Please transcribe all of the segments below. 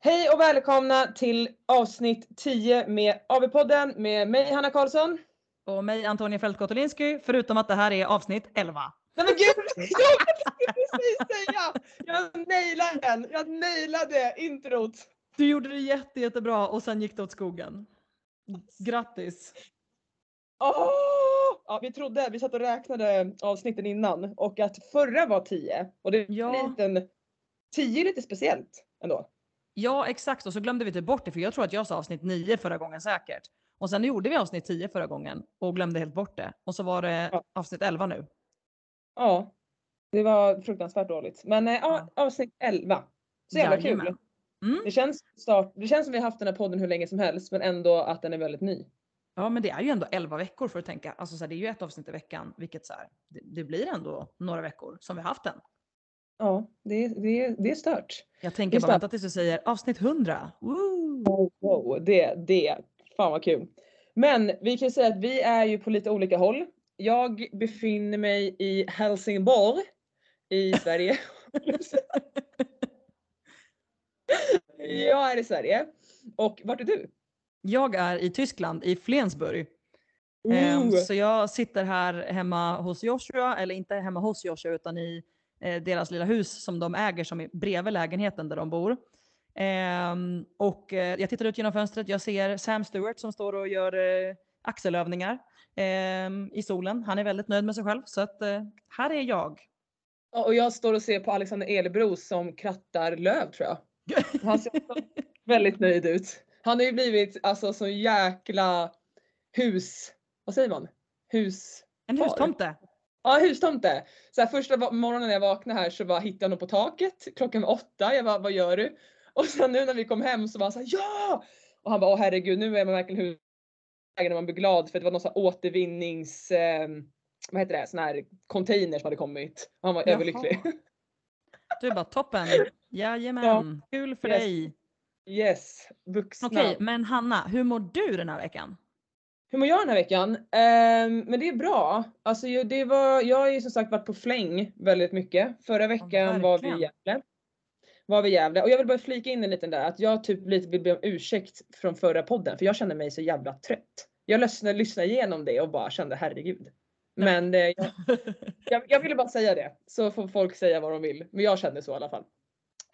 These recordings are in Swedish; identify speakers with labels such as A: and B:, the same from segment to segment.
A: Hej och välkomna till avsnitt 10 med AV-podden med mig Hanna Karlsson.
B: Och mig Antonia Fält Kotolinski, förutom att det här är avsnitt 11.
A: Nej men gud, jag tänkte precis säga! Jag nailade den, jag nailade introt.
B: Du gjorde det jätte, jättebra och sen gick det åt skogen. Grattis!
A: Åh! Ja, vi trodde, vi satt och räknade avsnitten innan och att förra var 10 och det är
B: Ja.
A: en liten 10 är lite speciellt ändå.
B: Ja exakt och så glömde vi typ bort det för jag tror att jag sa avsnitt 9 förra gången säkert. Och sen gjorde vi avsnitt 10 förra gången och glömde helt bort det. Och så var det
A: Ja.
B: avsnitt 11 nu.
A: Ja, det var fruktansvärt dåligt. Men eh, ja, avsnitt 11. Så jävla
B: Jajamän.
A: kul.
B: Mm.
A: Det känns, start, det känns som vi har haft den här podden hur länge som helst men ändå att den är väldigt ny.
B: Ja men det är ju ändå 11 veckor för att tänka. Alltså så här, det är ju ett avsnitt i veckan vilket så här, det, det blir ändå några veckor som vi har haft den.
A: Ja, det, det, det är stört.
B: Jag tänker bara
A: det.
B: vänta tills du säger avsnitt 100. Woo!
A: Wow, wow, det, det, fan vad kul. Men vi kan säga att vi är ju på lite olika håll. Jag befinner mig i Helsingborg i Sverige. jag är i Sverige. Och vart är du?
B: Jag är i Tyskland, i Flensburg.
A: Ooh.
B: så jag sitter här hemma hos Joshua, eller inte hemma hos Joshua utan i eh, deras lilla hus som de äger som är bredvid lägenheten där de bor. Ehm, och eh, jag tittar ut genom fönstret, jag ser Sam Stewart som står och gör eh, axelövningar ehm, i solen. Han är väldigt nöjd med sig själv så att eh, här är jag.
A: Ja, Och jag står och ser på Alexander Elebros som krattar löv tror jag. Han ser väldigt nöjd ut. Han har ju blivit alltså så jäkla hus... Vad säger man? Hus...
B: En hustomte.
A: Ja, hustomte. Så här, första morgonen när jag vaknade här så bara hittade jag honom på taket. Klockan var åtta. Jag bara, vad gör du? Och sen nu när vi kom hem så var han så här, ja! Och han bara, åh herregud, nu är man verkligen hus när man blir glad för det var någon sån här återvinnings... Eh, vad heter det? Sån här container som hade kommit. Och han var
B: Jaha.
A: överlycklig.
B: Du bara toppen. Jajamän, kul för
A: Yes.
B: dig.
A: Yes, vuxna.
B: Okej, men Hanna, hur mår du den här veckan?
A: Hur mår jag den här veckan? Ehm, men det är bra. Alltså det var, jag har ju som sagt varit på fläng väldigt mycket. Förra veckan var vi i. Gävle. Var vi Gävle. Och jag vill bara flika in en liten där att jag typ lite vill be om ursäkt från förra podden för jag kände mig så jävla trött. Jag lyssnade, lyssnade igenom det och bara kände herregud. Men eh, jag, jag, jag ville bara säga det så får folk säga vad de vill. Men jag kände så i alla fall.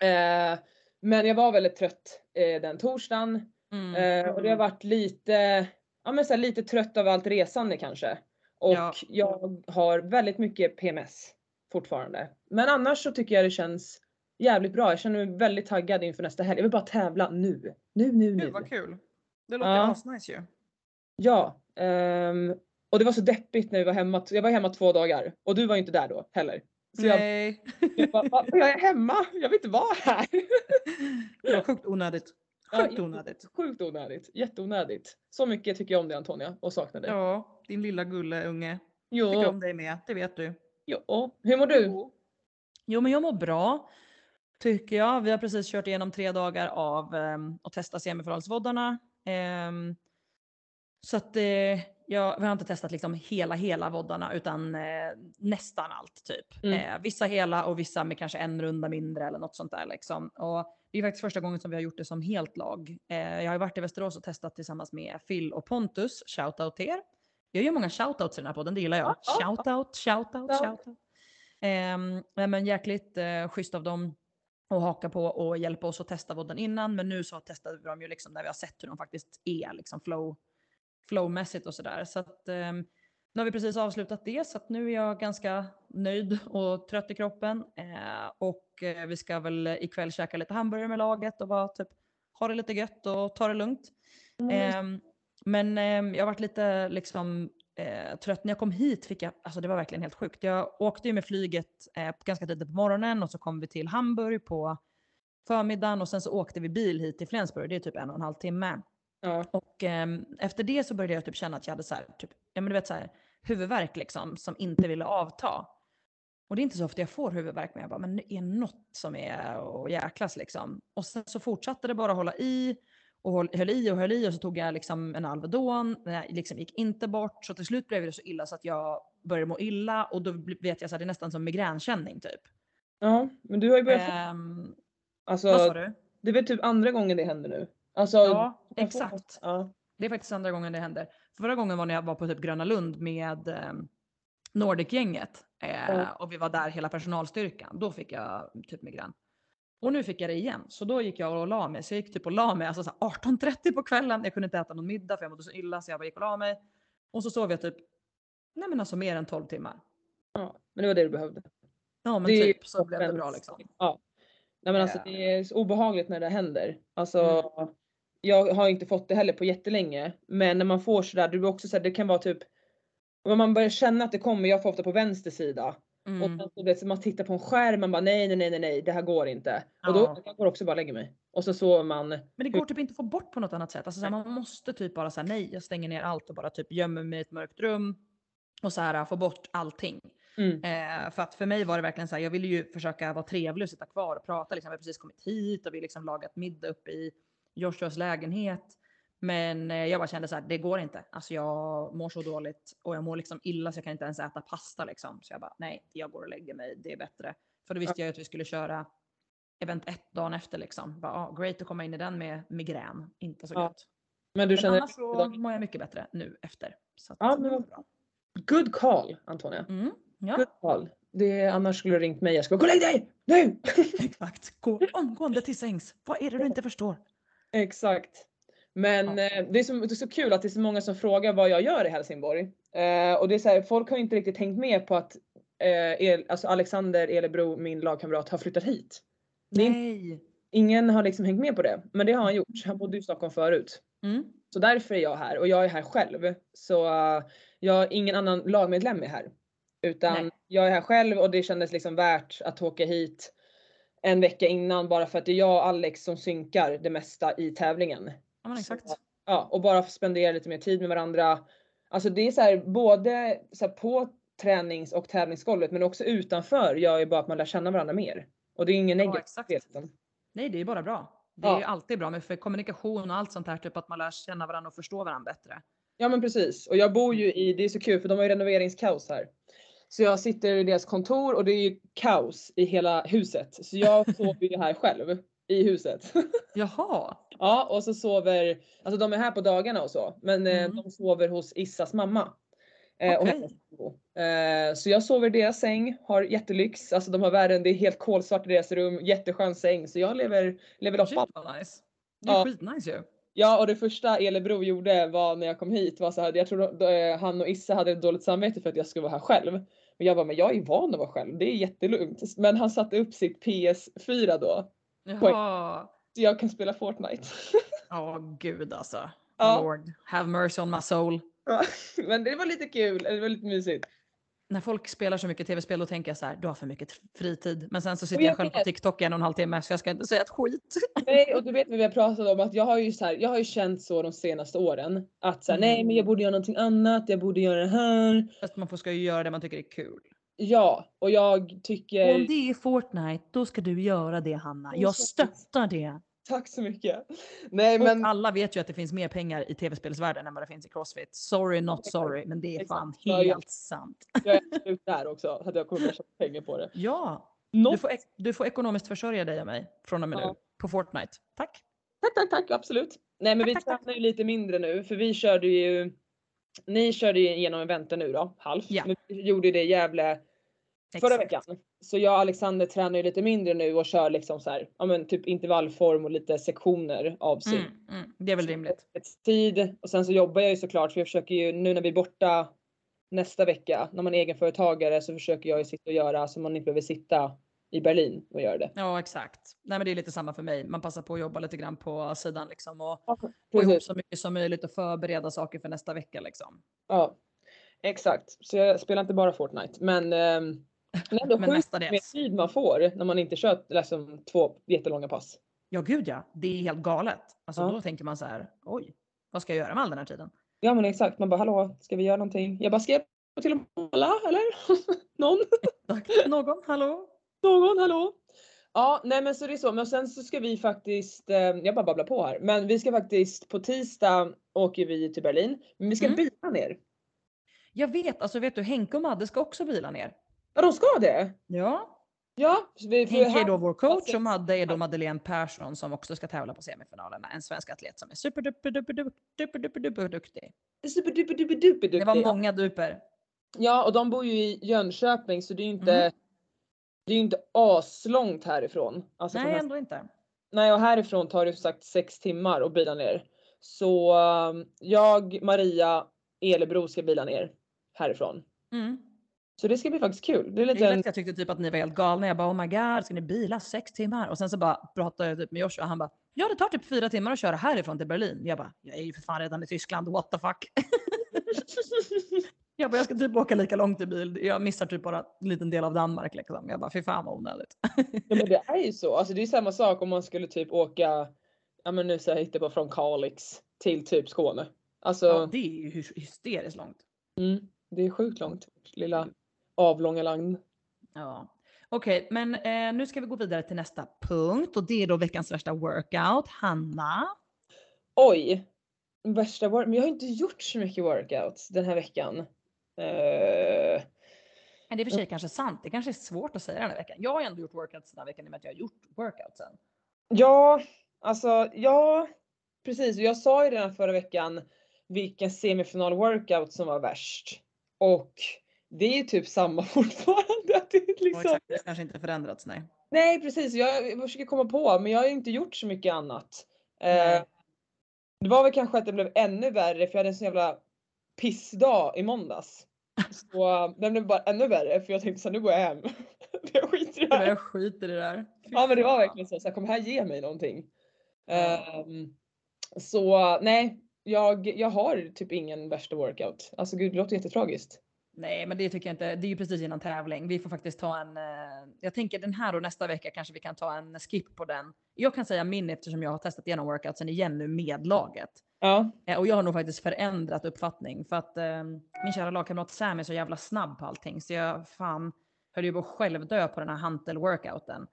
A: Eh, men jag var väldigt trött eh, den torsdagen.
B: Mm.
A: Eh, och det har varit lite, ja men så här, lite trött av allt resande kanske. Och
B: Ja.
A: jag har väldigt mycket PMS fortfarande. Men annars så tycker jag det känns jävligt bra. Jag känner mig väldigt taggad inför nästa helg. Jag vill bara tävla nu. Nu, nu, nu.
B: Gud vad kul. Det låter
A: Ja.
B: asnice ju.
A: Ja. ehm, och det var så deppigt när vi var hemma. Jag var hemma två dagar och du var ju inte där då heller. Så jag,
B: Nej.
A: jag bara, "Va? jag är hemma, jag vill inte vara här.
B: Det var sjukt onödigt. Sjukt onödigt.
A: Sjukt onödigt, jätteonödigt. Så mycket tycker jag om dig Antonia och saknar dig.
B: Ja, din lilla gulleunge.
A: Jo.
B: Tycker om dig med, det vet du.
A: Jo. Hur mår du?
B: Jo, men jag mår bra. Tycker jag. Vi har precis kört igenom tre dagar av um, att testa semifinalsvoddarna. Um, så att eh, jag, vi har inte testat liksom hela, hela voddarna utan eh, nästan allt typ.
A: Mm.
B: Eh, vissa hela och vissa med kanske en runda mindre eller något sånt där liksom. Och det är faktiskt första gången som vi har gjort det som helt lag. Eh, jag har varit i Västerås och testat tillsammans med Phil och Pontus. Shoutout till er. Jag gör många shoutouts i den här podden, det gillar jag.
A: Ja, ja, ja.
B: Shoutout, shoutout, shoutout. Eh, men jäkligt eh, schysst av dem att haka på och hjälpa oss att testa vodden innan. Men nu så testade vi dem ju liksom när vi har sett hur de faktiskt är liksom flow, flowmässigt och sådär. Så att ehm, nu har vi precis avslutat det så att nu är jag ganska nöjd och trött i kroppen. Eh, och eh, vi ska väl ikväll käka lite hamburgare med laget och bara typ ha det lite gött och ta det lugnt. Ehm, men ehm, jag har varit lite liksom eh, trött. När jag kom hit fick jag, alltså det var verkligen helt sjukt. Jag åkte ju med flyget eh, ganska tidigt på morgonen och så kom vi till Hamburg på förmiddagen och sen så åkte vi bil hit till Flensburg. Det är typ en och en halv timme.
A: Ja.
B: Och ehm, efter det så började jag typ känna att jag hade så här, typ, ja men du vet så här, huvudvärk liksom som inte ville avta. Och det är inte så ofta jag får huvudvärk men jag bara, men det är något som är och jäklas liksom. Och sen så fortsatte det bara hålla i och höll, höll i och höll i och så tog jag liksom en Alvedon, jag liksom gick inte bort. Så till slut blev det så illa så att jag började må illa och då vet jag så här, det är nästan som migränkänning typ.
A: ja, men du har ju börjat
B: Ehm,
A: alltså,
B: vad sa du?
A: det är väl typ andra gången det händer nu? Alltså,
B: Ja, exakt.
A: Ja.
B: Det är faktiskt andra gången det händer. Förra gången var när jag var på typ Gröna Lund med eh, Nordic-gänget. Eh,
A: Ja.
B: Och vi var där hela personalstyrkan. Då fick jag typ migrän. Och nu fick jag det igen. Så då gick jag och la mig. Så jag gick typ och la mig alltså så här 18.30 på kvällen. Jag kunde inte äta någon middag för jag mådde så illa så jag bara gick och la mig. Och så sov jag typ, nej men alltså mer än 12 timmar.
A: ja, men det var det du behövde.
B: Ja men
A: Det
B: typ så blev det bra liksom.
A: Ja. Nej men alltså
B: Eh.
A: det är så obehagligt när det händer. Alltså
B: Mm.
A: Jag har inte fått det heller på jättelänge. Men när man får sådär, det blir också så här, det kan vara typ om man börjar känna att det kommer, jag får ofta på vänster sida. Och
B: Mm.
A: sen så vet, man tittar på en skärm, man bara nej nej nej nej nej det här går inte. Och då
B: Ja.
A: jag går också bara och lägger mig. Och så sover man.
B: Men det går typ inte att få bort på något annat sätt. Alltså, så här, man måste typ bara säga nej, jag stänger ner allt och bara typ gömmer mig i ett mörkt rum. Och så här få bort allting.
A: Mm.
B: Eh, för att för mig var det verkligen så här, jag ville ju försöka vara trevlig och sitta kvar och prata. Liksom. Jag har precis kommit hit och vi liksom lagat middag uppe i Joshuas lägenhet. Men eh, jag bara kände så här, det går inte. Alltså jag mår så dåligt och jag mår liksom illa så jag kan inte ens äta pasta liksom. Så jag bara, nej, jag går och lägger mig, det är bättre. För då visste jag ju att vi skulle köra event ett dagen efter liksom. Bara, ah, great att komma in i den med migrän, inte så
A: Ja.
B: gött.
A: Men du
B: Men
A: känner
B: annars så mår jag mycket bättre nu efter. Så
A: Ja, men
B: bra.
A: good call Antonia.
B: Mm, ja.
A: Good call. Det, annars skulle du ringt mig. Jag skulle gå och lägg dig nu!
B: Exakt. Gå omgående till sängs. Vad är det du inte förstår?
A: Exakt. Men
B: Ja.
A: eh, det, är så, det är så kul att det är så många som frågar vad jag gör i Helsingborg. Eh, och det är så här, folk har inte riktigt tänkt med på att eh, El, alltså Alexander Elebro, min lagkamrat, har flyttat hit.
B: Nej.
A: ingen har liksom hängt med på det. Men det har han gjort. Han bodde i Stockholm förut.
B: Mm.
A: Så därför är jag här och jag är här själv. Så eh, jag, ingen annan lagmedlem är här. Utan
B: Nej.
A: jag är här själv och det kändes liksom värt att åka hit en vecka innan bara för att det är jag och Alex som synkar det mesta i tävlingen.
B: Ja men exakt.
A: Så, ja, och bara spendera lite mer tid med varandra. Alltså det är så här både så här på tränings och tävlingsgolvet men också utanför gör ju bara att man lär känna varandra mer. Och det är ingen
B: Ja,
A: negativt.
B: Nej det är bara bra. Det är
A: Ja.
B: ju alltid bra med för kommunikation och allt sånt här. Typ att man lär känna varandra och förstå varandra bättre.
A: Ja men precis. Och jag bor ju i, det är så kul för de har ju renoveringskaos här. Så jag sitter i deras kontor och det är ju kaos i hela huset. Så jag sover ju här själv i huset.
B: Jaha.
A: ja och så sover, alltså de är här på dagarna och så. Men eh,
B: Mm.
A: de sover hos Issas mamma. Eh, och
B: Okej.
A: hennes sambo. eh, så jag sover i deras säng, har jättelyx. Alltså de har världen, det är helt kolsvart i deras rum, jätteskön säng. Så jag lever, lever loppan.
B: nice. Det är
A: Ja.
B: skitnice ju.
A: Ja och det första Elebro gjorde var när jag kom hit var så här, jag tror eh, han och Issa hade ett dåligt samvete för att jag skulle vara här själv. Men jag bara, men jag är van att vara själv, det är jättelugnt. Men han satte upp sitt PS4 då,
B: Jaha.
A: så jag kan spela Fortnite.
B: Ja gud alltså.
A: Ja.
B: Lord have mercy on my soul.
A: Ja, men det var lite kul, det var lite mysigt.
B: När folk spelar så mycket tv-spel då tänker jag så här, du har för mycket fritid. Men sen så sitter
A: jag
B: jag själv på
A: vet.
B: TikTok i en och en halv timme så jag ska inte säga ett skit.
A: Nej och du vet vad vi har pratat om att jag har ju så här, jag har ju känt så de senaste åren. Att så här,
B: Mm.
A: nej men jag borde göra någonting annat, jag borde göra det här.
B: Fast man ska ju göra det man tycker är kul.
A: Ja, och jag tycker...
B: Om det är Fortnite, då ska du göra det Hanna.
A: Jag
B: stöttar det.
A: Tack så mycket. Nej
B: Och
A: men
B: alla vet ju att det finns mer pengar i tv-spelsvärlden än vad det finns i Crossfit. Sorry not sorry, men det är fan
A: Exakt.
B: Helt sant.
A: jag är absolut där också. Hade jag kommit tjäna pengar på det.
B: Ja, du får, du får ekonomiskt försörja dig och mig från och med
A: Ja.
B: nu på Fortnite. Tack.
A: Tack, tack, tack. Absolut. Nej men vi
B: Tack,
A: tränar ju lite mindre nu för vi körde ju Ni körde ju igenom eventen nu då, halvt.
B: Ja.
A: Men vi gjorde det i Gävle förra veckan. Så jag och Alexander tränar ju lite mindre nu och kör liksom så här, ja men typ intervallform och lite sektioner av sin
B: Mm, mm, det är väl rimligt.
A: tid. Och sen så jobbar jag ju såklart för jag försöker ju nu när vi är borta nästa vecka när man är egenföretagare så försöker jag ju sitta och göra så man inte behöver sitta i Berlin och göra det.
B: Ja, exakt. Nej, men det är lite samma för mig. Man passar på att jobba lite grann på sidan liksom och få ihop så mycket som möjligt och förbereda saker för nästa vecka liksom.
A: Ja, exakt. Så jag spelar inte bara Fortnite men ehm, är ändå
B: Men
A: sjukt med tid man får när man inte kör liksom, två jättelånga pass.
B: Ja, gud ja. Det är helt galet. Alltså
A: Ja.
B: då tänker man så här, oj, vad ska jag göra med all den här tiden?
A: Ja men exakt, man bara hallå, ska vi göra någonting? Jag bara, ska jag till att måla eller? Någon?
B: Någon, hallå?
A: Någon, hallå? Ja, nej men så det är så. Men sen så ska vi faktiskt, eh, jag bara babblar på här, men vi ska faktiskt på tisdag åker vi till Berlin. Men vi ska
B: Mm.
A: bila ner.
B: Jag vet, alltså vet du, Henke och Madde ska också bila ner.
A: Ja, de ska det?
B: Ja.
A: Ja. Vi,
B: är
A: här-
B: då vår coach och Madde är då Madeleine Persson som också ska tävla på semifinalerna. En svensk atlet som är superduper duper duper duper duper duper duktig.
A: Superduper duper duper
B: Det var många duper.
A: Ja, och de bor ju i Jönköping så det är ju inte,
B: Mm.
A: det är inte aslångt härifrån. Alltså
B: Nej, ändå inte.
A: Nej, och härifrån tar det som sagt sex timmar att bila ner. Så um, jag, Maria, Elebro ska bila ner härifrån.
B: Mm.
A: Så det ska bli faktiskt kul. Det är lite
B: jag tyckte typ att ni var helt galna. Jag bara oh my god, ska ni bila sex timmar? Och sen så bara pratade jag typ med Joshua och han bara ja det tar typ fyra timmar att köra härifrån till Berlin. Jag bara jag är ju för fan redan i Tyskland, what the fuck. jag bara jag ska typ åka lika långt i bil. Jag missar typ bara en liten del av Danmark liksom. Jag bara fy fan vad onödigt.
A: ja, men det är ju så. Alltså det är samma sak om man skulle typ åka, ja men nu säger jag inte bara från Kalix till typ Skåne. Alltså
B: Ja, det är ju hys- hysteriskt långt.
A: mm, det är sjukt långt. Lilla avlånga land.
B: Ja. Okej, men eh, nu ska vi gå vidare till nästa punkt och det är då veckans värsta workout. Hanna?
A: Oj! Värsta work, men jag har inte gjort så mycket workouts den här veckan. Eh,
B: Men det är för sig kanske sant. Det kanske är svårt att säga den här veckan. Jag har ändå gjort workouts den här veckan i och med att jag har gjort workoutsen.
A: Ja, alltså ja, precis. Jag sa ju redan förra veckan vilken semifinal workout som var värst. Och det är ju typ samma fortfarande. Att det är liksom...
B: exakt, det kanske inte förändrats, nej.
A: Nej precis, jag försöker komma på men jag har ju inte gjort så mycket annat. Eh, det var väl kanske att det blev ännu värre för jag hade en sån jävla pissdag i måndags. Så eh, den blev bara ännu värre för jag tänkte så här, nu går jag hem. jag skiter i det här.
B: Jag skiter i det där.
A: Ja men det var verkligen så. så här, kom här ge mig någonting. Ehm, så nej, jag, jag har typ ingen värsta workout. Alltså gud det låter jättetragiskt.
B: Nej, men det tycker jag inte. Det är ju precis innan tävling. Vi får faktiskt ta en. Eh, jag tänker den här och nästa vecka kanske vi kan ta en skip på den. Jag kan säga min eftersom jag har testat igenom workoutsen igen nu med laget.
A: Ja.
B: Eh, och jag har nog faktiskt förändrat uppfattning för att eh, min kära lagkamrat Sam är så jävla snabb på allting så jag fan höll ju på att självdö på den här hantel workouten.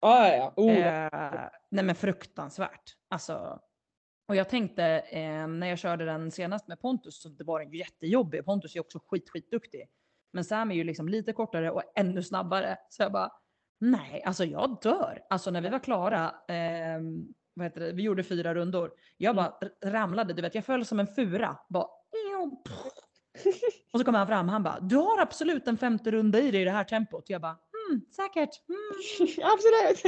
A: Ja ja ja. Oh,
B: Eh, nej men fruktansvärt. Alltså, och jag tänkte eh, när jag körde den senast med Pontus så det var den ju jättejobbig. Pontus är också skit, skitduktig. Men Sam är ju liksom lite kortare och ännu snabbare. Så jag bara, nej, alltså jag dör. Alltså när vi var klara, eh, vad heter det, vi gjorde fyra rundor. Jag bara ramlade, du vet, jag föll som en fura. Bara, och så kom han fram, han bara, du har absolut en femte runda i dig i det här tempot. Jag bara, mm, säkert. Mm.
A: Absolut.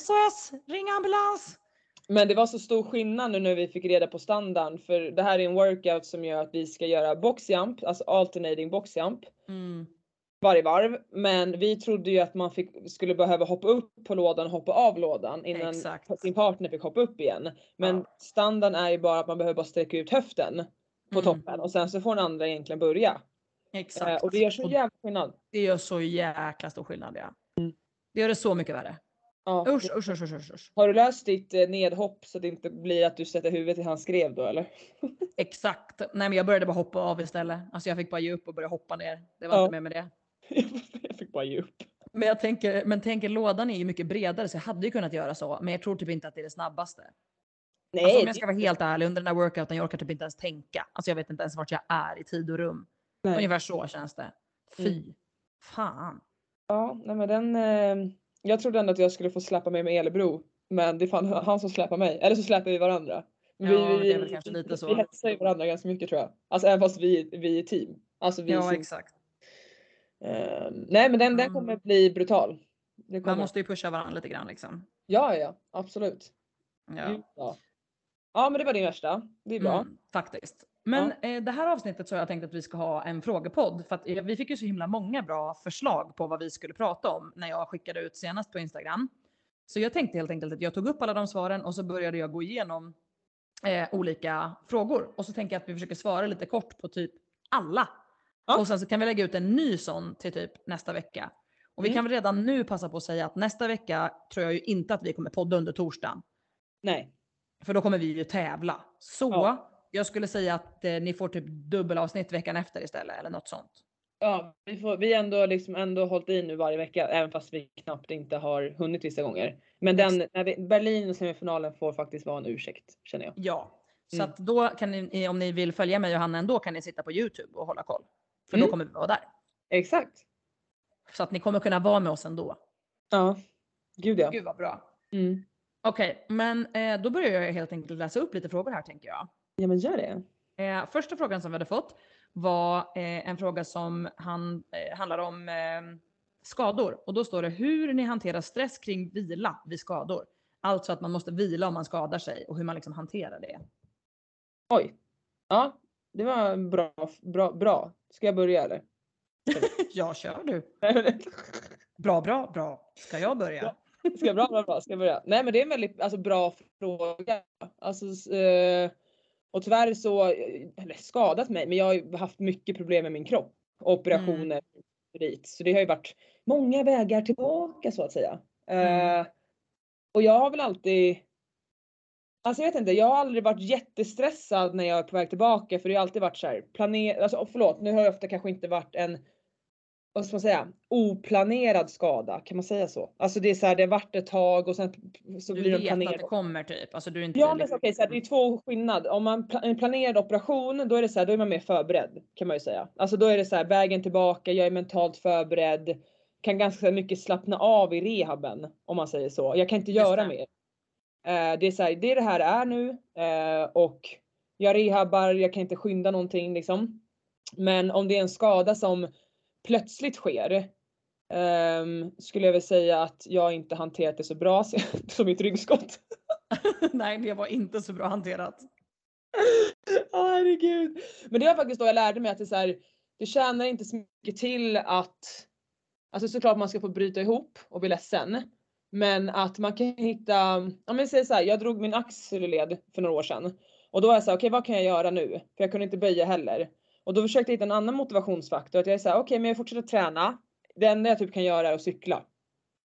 B: SOS, ring ambulans.
A: Men det var så stor skillnad nu när vi fick reda på standarden för det här är en workout som gör att vi ska göra boxjump, alltså alternating boxjump
B: Mm.
A: varje varv. Men vi trodde ju att man fick, skulle behöva hoppa upp på lådan och hoppa av lådan innan
B: Exakt.
A: sin partner fick hoppa upp igen. Men
B: Ja.
A: standarden är ju bara att man behöver bara sträcka ut höften på
B: Mm.
A: toppen och sen så får den andra egentligen börja.
B: Exakt.
A: Eh, och det gör så jävla skillnad.
B: det gör så jäkla stor skillnad ja.
A: Mm.
B: Det gör det så mycket värre.
A: Ja.
B: Usch, usch, usch, usch, usch.
A: Har du löst ditt eh, nedhopp så det inte blir att du sätter huvudet i hans skrev då eller?
B: Exakt. Nej men jag började bara hoppa av istället. Alltså jag fick bara ge upp och börja hoppa ner. Det var
A: Ja.
B: inte mer med det.
A: jag fick bara ge upp.
B: Men jag tänker, men tänker lådan är ju mycket bredare så jag hade ju kunnat göra så. Men jag tror typ inte att det är det snabbaste.
A: Nej,
B: Alltså, om jag ska vara helt ärlig, under den där workouten jag orkar typ inte ens tänka. Alltså jag vet inte ens vart jag är i tid och rum.
A: nej.
B: Ungefär så känns det. Fy. Fan.
A: Ja, nej men den. Jag trodde ändå att jag skulle få släppa mig med Elebro. Men det är fan han som släpar mig. Eller så släpar vi varandra.
B: Ja, det är väl kanske lite så.
A: Vi hetsar ju varandra ganska mycket tror jag. Alltså även fast vi, vi är team. Alltså vi
B: Ja exakt.
A: Eh, nej men den, den
B: Mm.
A: kommer bli brutal. Kommer.
B: Man måste ju pusha varandra lite grann liksom.
A: Ja, ja, absolut.
B: Ja.
A: Ja. ja, men det var din värsta. Det är bra.
B: Mm, faktiskt. Men eh, det här avsnittet så har jag tänkt att vi ska ha en frågepodd. För att eh, vi fick ju så himla många bra förslag på vad vi skulle prata om när jag skickade ut senast på Instagram. Så jag tänkte helt enkelt att jag tog upp alla de svaren och så började jag gå igenom eh, olika frågor. Och så tänker jag att vi försöker svara lite kort på typ alla.
A: Ja.
B: Och sen så kan vi lägga ut en ny sån till typ nästa vecka. Och vi
A: Mm.
B: kan väl redan nu passa på att säga att nästa vecka tror jag ju inte att vi kommer podda under torsdagen.
A: Nej.
B: För då kommer vi ju tävla. Så
A: Ja.
B: Jag skulle säga att eh, ni får typ dubbelavsnitt veckan efter istället eller något sånt.
A: Ja, vi, får, vi ändå liksom ändå hållit i nu varje vecka, även fast vi knappt inte har hunnit vissa gånger. Men den, när vi, Berlin och semifinalen får faktiskt vara en ursäkt, känner jag.
B: Ja. Så
A: Mm.
B: att då kan ni, om ni vill följa mig och Hanna ändå kan ni sitta på Youtube och hålla koll. För då
A: Mm.
B: kommer vi vara där.
A: Exakt.
B: Så att ni kommer kunna vara med oss ändå.
A: Ja, gud ja.
B: Gud vad bra.
A: Mm.
B: Okej, men eh, då börjar jag helt enkelt läsa upp lite frågor här tänker jag.
A: Ja, men gör det.
B: Eh, första frågan som vi hade fått var eh, en fråga som han, eh, handlar om eh, skador. Och då står det hur ni hanterar stress kring vila vid skador. Alltså att man måste vila om man skadar sig och hur man liksom hanterar det.
A: Oj. Ja, det var bra. Bra. bra. Ska jag börja eller?
B: Ja, kör du. Bra, bra, bra. Ska jag börja?
A: Ska jag bra, bra, bra. Ska jag börja? Nej, men det är en väldigt alltså, bra fråga. Alltså, eh, och tyvärr så, eh, eller skadat mig, men jag har haft mycket problem med min kropp. Operationer dit. Så det har ju varit många vägar tillbaka så att säga.
B: Mm.
A: Eh, och jag har väl alltid Alltså jag vet inte, jag har aldrig varit jättestressad när jag är på väg tillbaka för det har alltid varit så här planer, alltså förlåt nu har det ofta kanske inte varit en vad ska man säga, oplanerad skada, kan man säga så? Alltså det är så här, det har varit ett tag och sen så
B: Du
A: blir det
B: vet
A: planerat.
B: att det kommer typ. Alltså du är inte
A: Ja men
B: liksom-
A: okej, så här, det är två skillnad. Om man pla- en planerad operation, då är det så här, då är man mer förberedd kan man ju säga. Alltså då är det så här, vägen tillbaka, jag är mentalt förberedd, kan ganska mycket slappna av i rehaben om man säger så. Jag kan inte
B: Just
A: göra
B: det.
A: mer. Eh, det är så här, det är det här är nu eh, och jag rehabbar, jag kan inte skynda någonting liksom. Men om det är en skada som plötsligt sker ehm, skulle jag väl säga att jag inte hanterat det så bra som mitt ryggskott.
B: Nej, det var inte så bra hanterat.
A: Åh herregud. Men det var faktiskt då jag lärde mig att det, så här, det tjänar inte så mycket till att, alltså såklart man ska få bryta ihop och bli ledsen. Men att man kan hitta, om jag säger så här, jag drog min axelled för några år sedan. Och då var jag så här, okej vad kan jag göra nu? För jag kunde inte böja heller. Och då försökte jag hitta en annan motivationsfaktor. Att jag är så här, okej men jag fortsätter träna. Det enda jag typ kan göra är att cykla.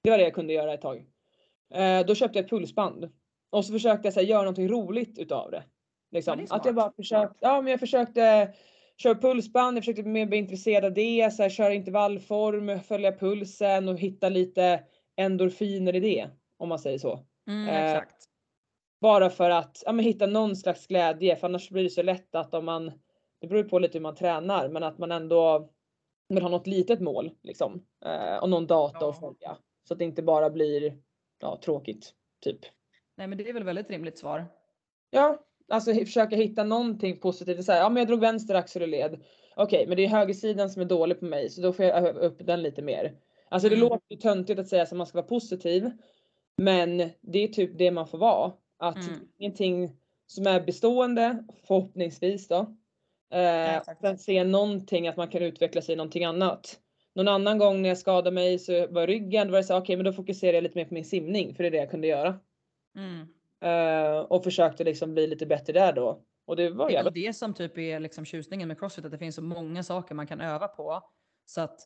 A: Det var det jag kunde göra ett tag. Eh, då köpte jag ett pulsband. Och så försökte jag så här, göra någonting roligt utav det. Liksom.
B: Ja, det
A: att jag bara försökte, ja men jag försökte köra pulsband, jag försökte bli mer intresserad av det, så här, köra intervallform, följa pulsen och hitta lite endorfiner i det. Om man säger så.
B: Mm,
A: Eh. Bara för att ja, men hitta någon slags glädje för annars blir det så lätt att om man, det beror ju på lite hur man tränar, men att man ändå vill ha något litet mål liksom. Eh, och någon data
B: Ja.
A: att följa. Så att det inte bara blir ja, tråkigt. Typ.
B: Nej, men det är väl väldigt rimligt svar.
A: Ja, alltså försöka hitta någonting positivt. Så här, ja men jag drog vänster axel och led. Okej, men det är högersidan som är dålig på mig så då får jag öva upp den lite mer. Alltså det
B: Mm.
A: låter ju töntigt att säga att man ska vara positiv. Men det är typ det man får vara. Att
B: Mm.
A: ingenting som är bestående, förhoppningsvis då. Eh,
B: exakt.
A: sen se någonting att man kan utveckla sig i någonting annat. Någon annan gång när jag skadade mig så var ryggen, var det så okej men då fokuserar jag lite mer på min simning för det är det jag kunde göra.
B: Mm.
A: Eh, och försökte liksom bli lite bättre där då. Och det var
B: Det är
A: jävligt.
B: det som typ är liksom tjusningen med crossfit, att det finns så många saker man kan öva på. Så att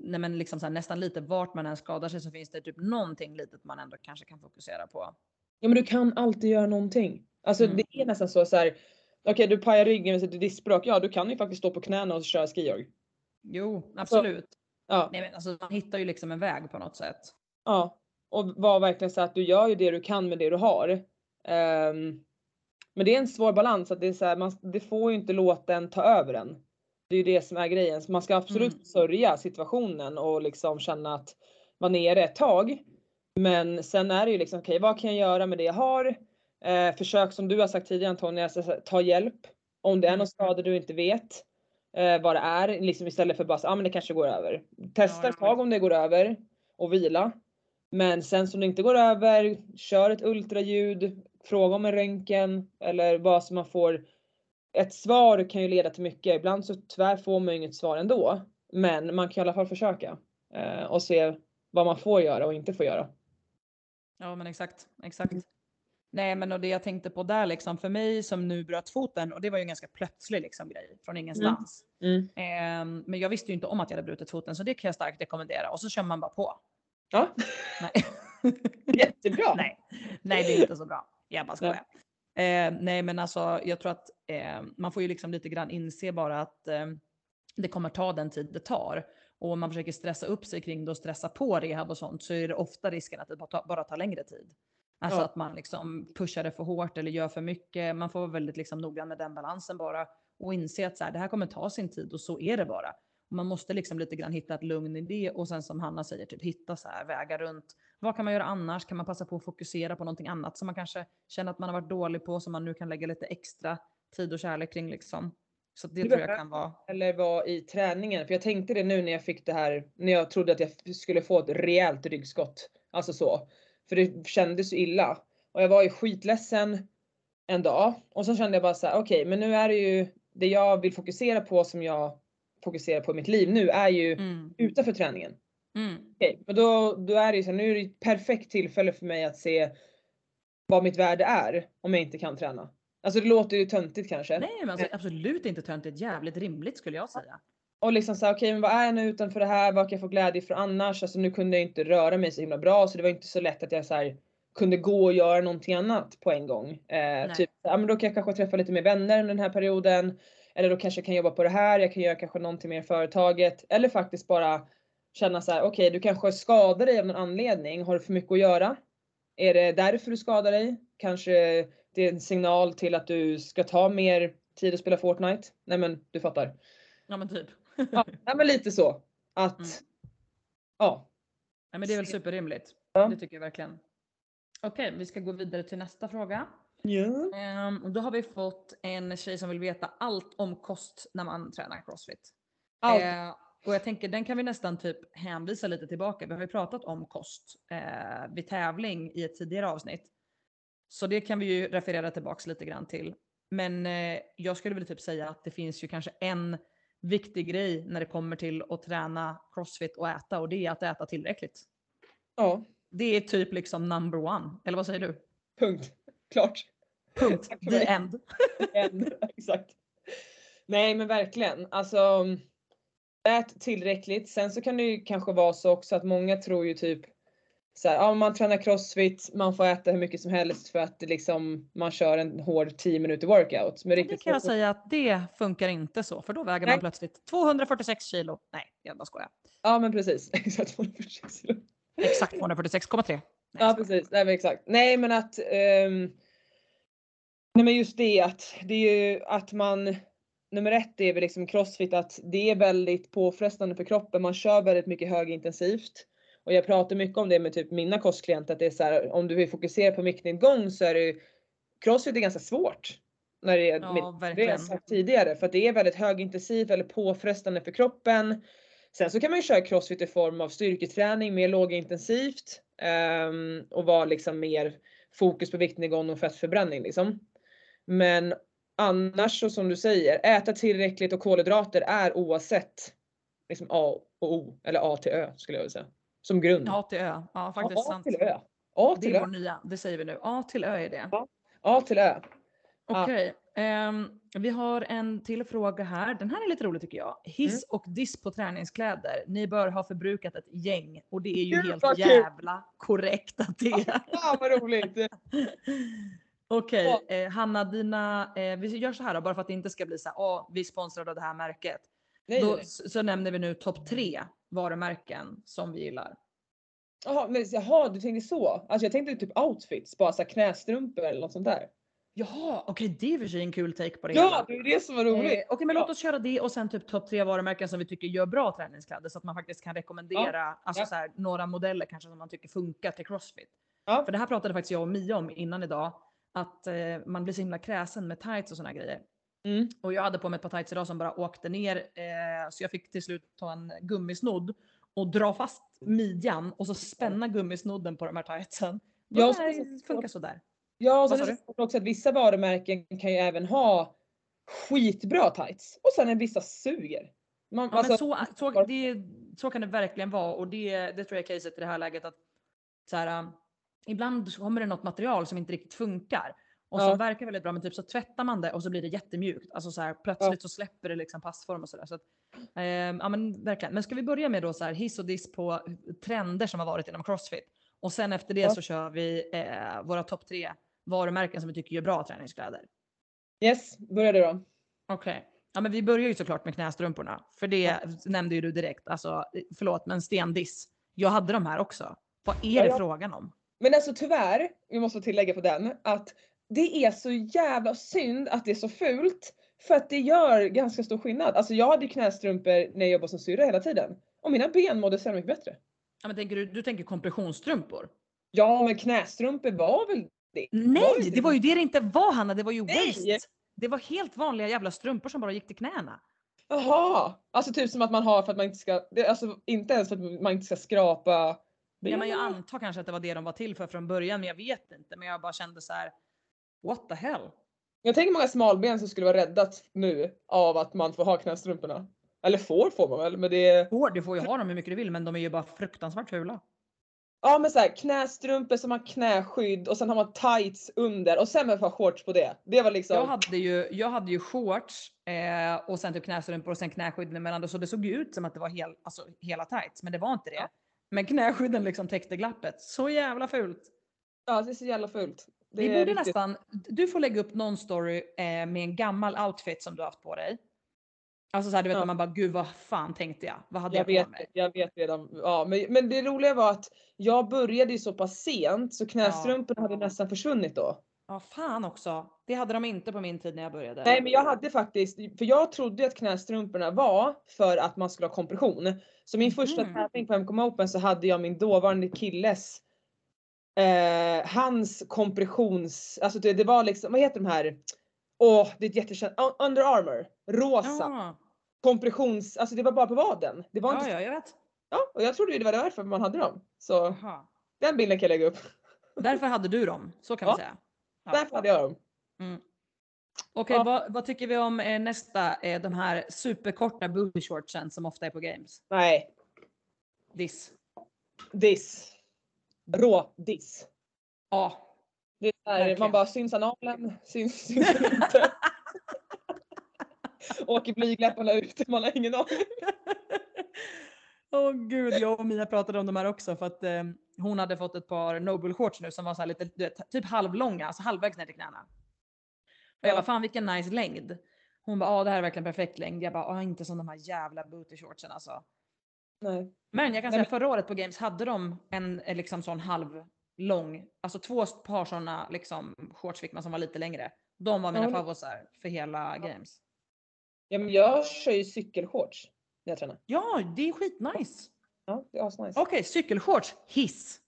B: nej men liksom här, nästan lite vart man än skadar sig så finns det typ någonting litet man ändå kanske kan fokusera på.
A: Ja men du kan alltid göra någonting. Alltså
B: Mm.
A: det är nästan så, så här. Okej du pajar ryggen med sitt diskbråck. Ja du kan ju faktiskt stå på knäna och köra skiorg.
B: Jo, absolut.
A: Ja.
B: Nej men alltså man hittar ju liksom en väg på något sätt.
A: Ja, och var verkligen så att du gör ju det du kan med det du har. Ehm, men det är en svår balans att det är så här, man, det får ju inte låta en ta över en. Det är ju det som är grejen. Så man ska absolut
B: Mm.
A: sörja situationen och liksom känna att vara nere ett tag. Men sen är det ju liksom okej, vad kan jag göra med det jag har? Eh, försök som du har sagt tidigare Antonija, ta hjälp. Om det är
B: Mm.
A: någon skada du inte vet eh, vad det är, liksom istället för bara så, ah, men det kanske går över. Testa ett tag om det går över och vila. Men sen som det inte går över, kör ett ultraljud, fråga om en röntgen eller vad som man får. Ett svar kan ju leda till mycket. Ibland så tyvärr får man ju inget svar ändå. Men man kan i alla fall försöka eh, och se vad man får göra och inte får göra.
B: Ja men exakt, exakt. Nej men och det jag tänkte på där liksom för mig som nu bröt foten och det var ju en ganska plötslig liksom grej från ingenstans.
A: Mm.
B: Ehm, men jag visste ju inte om att jag hade brutit foten så det kan jag starkt rekommendera och så kör man bara på.
A: Ja,
B: Nej.
A: jättebra.
B: nej, nej det är inte så bra. Jag bara skojar. Eh, nej men alltså jag tror att eh, man får ju liksom lite grann inse bara att eh, det kommer ta den tid det tar. Och om man försöker stressa upp sig kring det och stressa på rehab och sånt så är det ofta risken att det bara tar, bara tar längre tid. Alltså
A: Ja.
B: att man liksom pushar det för hårt eller gör för mycket. Man får vara väldigt liksom noggrann med den balansen bara och inse att så här, det här kommer ta sin tid och så är det bara. Man måste liksom lite grann hitta ett lugn i det och sen som Hanna säger, typ hitta så här vägar runt. Vad kan man göra annars? Kan man passa på att fokusera på någonting annat som man kanske känner att man har varit dålig på som man nu kan lägga lite extra tid och kärlek kring liksom. Så det
A: Det
B: tror jag kan vara.
A: Eller var i träningen. För jag tänkte det nu när jag fick det här, när jag trodde att jag skulle få ett rejält ryggskott. Alltså så. För det kändes så illa. Och jag var ju skitledsen en dag. Och så kände jag bara så här: okej men nu är det ju det jag vill fokusera på som jag fokuserar på i mitt liv nu är ju
B: Mm.
A: utanför träningen.
B: Mm.
A: Okej, men då, då är det ju så här, nu är det ett perfekt tillfälle för mig att se vad mitt värde är om jag inte kan träna. Alltså det låter ju töntigt kanske.
B: Nej men alltså, absolut inte töntigt, jävligt rimligt skulle jag säga.
A: Och liksom såhär, okej men vad är jag nu utanför det här? Vad kan jag få glädje för annars? Alltså nu kunde jag inte röra mig så himla bra så det var inte så lätt att jag så kunde gå och göra någonting annat på en gång. Eh, typ, ja men då kan jag kanske träffa lite mer vänner under den här perioden. Eller då kanske jag kan jobba på det här, jag kan göra kanske någonting mer i företaget. Eller faktiskt bara känna så här: okej du kanske skadar dig av någon anledning. Har du för mycket att göra? Är det därför du skadar dig? Kanske det är en signal till att du ska ta mer tid att spela Fortnite? Nej men du fattar.
B: Ja men typ.
A: Ja, men lite så. Att,
B: Mm.
A: ja.
B: Nej men det är väl superrimligt.
A: Ja.
B: Det tycker jag verkligen. Okej, vi ska gå vidare till nästa fråga.
A: Ja.
B: Och då har vi fått en tjej som vill veta allt om kost när man tränar crossfit.
A: Allt.
B: Eh, och jag tänker den kan vi nästan typ hänvisa lite tillbaka. Vi har ju pratat om kost eh, vid tävling i ett tidigare avsnitt. Så det kan vi ju referera tillbaks lite grann till. Men eh, jag skulle väl typ säga att det finns ju kanske en viktig grej när det kommer till att träna crossfit och äta och det är att äta tillräckligt.
A: ja,
B: Det är typ liksom number one. Eller vad säger du?
A: punkt. Klart.
B: Punkt. The
A: mig.
B: end.
A: En, Exakt. Nej men verkligen. Alltså ät tillräckligt. Sen så kan det ju kanske vara så också att många tror ju typ så här, ja man tränar crossfit, man får äta hur mycket som helst för att det liksom man kör en hård 10 minuter workout. Men
B: Det
A: riktigt
B: kan jag säga att det funkar inte så. För då väger
A: Nej.
B: man plötsligt 246 kilo. Nej, jag bara skojar.
A: Ja men precis. Exakt. 246 kilo.
B: Exakt 246,3. Nej,
A: Ja precis, nej men exakt. Nej men att ehm, Nej men just det att det är ju att man Nummer ett är väl liksom crossfit att det är väldigt påfrestande för kroppen. Man kör väldigt mycket högintensivt. Och jag pratar mycket om det med typ mina kostklienter att det är så här om du vill fokusera på viktnedgång så är det ju Crossfit är ganska svårt. När det är,
B: Ja,
A: med, det har jag sagt tidigare för att det är väldigt högintensivt eller påfrestande för kroppen. Sen så kan man ju köra crossfit i form av styrketräning, mer lågintensivt ehm, och vara liksom mer fokus på viktnedgång och fettförbränning liksom. Men annars så som du säger, äta tillräckligt och kolhydrater är oavsett liksom A och O eller A till Ö skulle jag vilja säga. Som grund.
B: A till Ö. Ja, faktiskt
A: A
B: sant.
A: till Ö. A
B: Det
A: till
B: är
A: Ö.
B: vår nya. Det säger vi nu. A till Ö är det.
A: A till Ö. Ja.
B: Okej. ehm, vi har en till fråga här. Den här är lite rolig tycker jag. Hiss
A: Mm.
B: och diss på träningskläder. Ni bör ha förbrukat ett gäng. Och det är ju
A: Gud,
B: helt jävla korrekt att det är.
A: Ja vad roligt.
B: Okej, eh, Hanna, dina, eh, vi gör så här då, bara för att det inte ska bli så här, åh, vi är sponsrade av det här märket.
A: Nej,
B: Då,
A: nej.
B: så, så nämner vi nu topp tre varumärken som vi gillar.
A: Jaha, men, jaha, du tänkte så? Alltså jag tänkte typ outfits, bara så här knästrumpor eller något sånt där.
B: Jaha, okej det är för sig en kul take på det
A: Ja,
B: hela.
A: det är det som var roligt.
B: Eh, Okej men låt oss köra det och sen typ topp tre varumärken som vi tycker gör bra träningskläder så att man faktiskt kan rekommendera alltså
A: Ja.
B: så här, några modeller kanske som man tycker funkar till crossfit.
A: Ja.
B: För det här pratade faktiskt jag och Mia om innan idag. Att eh, man blir så himla kräsen med tights och såna grejer.
A: Mm.
B: Och jag hade på mig ett par tights idag som bara åkte ner. Eh, så jag fick till slut ta en gummisnodd och dra fast midjan och så spänna gummisnodden på de här tightsen. Ja, det
A: säga-
B: funkar sådär.
A: Ja, och sen är det så också att vissa varumärken kan ju även ha skitbra tights och sen är vissa suger. Man,
B: Ja,
A: alltså,
B: så, så, det, så kan det verkligen vara och det, det tror jag är caset i det här läget att så här, um, ibland kommer det något material som inte riktigt funkar och
A: Ja.
B: som verkar väldigt bra men typ så tvättar man det och så blir det jättemjukt. Alltså så här, plötsligt så släpper det liksom passform och sådär. Så att, ehm, ja men verkligen. Men ska vi börja med då så här hiss och diss på trender som har varit inom crossfit och sen efter det
A: Ja.
B: så kör vi eh, våra topp tre varumärken som vi tycker gör bra träningskläder.
A: Yes, börja du då.
B: Okej. Ja men vi börjar ju såklart med knästrumporna. För det nämnde ju du direkt. Alltså förlåt men stendiss. Jag hade de här också. Vad är
A: Ja,
B: det
A: ja.
B: frågan om?
A: Men alltså tyvärr, vi måste tillägga på den, att det är så jävla synd att det är så fult. För att det gör ganska stor skillnad. Alltså jag hade knästrumpor när jag jobbade som syrra hela tiden. Och mina ben mådde så mycket bättre.
B: Ja, men tänker du, du tänker kompressionsstrumpor?
A: Ja men knästrumpor var väl det? Var
B: Nej,
A: inte
B: det var ju det det inte var Hanna. Det var ju
A: Nej!
B: waist. Det var helt vanliga jävla strumpor som bara gick till knäna.
A: Jaha! Alltså typ som att man har för att man inte ska, det, alltså inte ens för att man inte ska skrapa
B: Ja, men jag
A: benen.
B: antar kanske att det var det de var till för från början, men jag vet inte. Men jag bara kände så här. What the hell?
A: Jag tänker många smalben som skulle vara räddat nu av att man får ha knästrumporna. Eller får får man väl men det är
B: Får, du får ju ha dem hur mycket du vill, men de är ju bara fruktansvärt fula.
A: Ja men såhär knästrumpor som har knäskydd och sen har man tights under och sen ett par shorts på det. Det var liksom.
B: Jag hade ju, jag hade ju shorts eh, och sen typ knästrumpor och sen knäskydd emellan. Så det såg ju ut som att det var hel, alltså, hela tights, men det var inte det. Men knäskydden liksom täckte glappet. Så jävla fult.
A: Ja det är så jävla fult. Det
B: Vi borde
A: riktigt-
B: nästan, du får lägga upp någon story eh, med en gammal outfit som du har haft på dig. Alltså såhär du vet
A: Ja.
B: man bara gud vad fan tänkte jag? Vad hade
A: Jag
B: jag,
A: vet,
B: på mig?
A: jag vet redan. Ja, men, men det roliga var att jag började ju så pass sent så knästrumporna hade nästan försvunnit då.
B: Ja fan också. Det hade de inte på min tid när jag började.
A: Nej men jag hade faktiskt, för jag trodde att knästrumporna var för att man skulle ha kompression. Så min första
B: Mhm.
A: tävling på MKM Open så hade jag min dåvarande killes eh, hans kompressions, alltså det, det var liksom, vad heter de här? Åh, det är ett jättekänt, Un- Under Armour, rosa
B: ja.
A: kompressions, alltså det var bara på vaden. Det var
B: ja,
A: inte,
B: ja, jag vet.
A: ja, och jag trodde ju det var därför man hade dem. Så
B: Jaha.
A: den bilden kan jag lägga upp.
B: Därför hade du dem, så kan
A: Ja.
B: vi säga. Ja.
A: Därför hade jag dem.
B: Mm. Okej,
A: Ja.
B: vad, vad tycker vi om eh, nästa? Eh, de här superkorta booty shortsen som ofta är på games.
A: Nej,
B: Diss.
A: diss. Rå diss.
B: Ja.
A: Det är
B: Verkligen.
A: man bara syns analen, syns, syns inte. Åker blygdläpparna ut, man har ingen aning.
B: Åh gud, jag och Mia pratade om de här också för att eh, hon hade fått ett par Noble shorts nu som var så här lite, vet, typ halvlånga, alltså halvvägs ner till knäna. Och jag
A: Ja.
B: bara, fan vilken nice längd. Hon bara, ja det här är verkligen perfekt längd. Jag bara, ja inte som de här jävla booty shortsen alltså.
A: Nej.
B: Men jag kan säga förra året på Games hade de en eh, liksom sån halvlång, alltså två par såna liksom shorts fick man som var lite längre. De var mina
A: Ja.
B: favoriter för hela Games.
A: Ja, men jag kör ju cykelshorts när jag tränar.
B: Ja, det är skitnice.
A: Ja, det är asnice.
B: Okej, cykelshorts, hiss.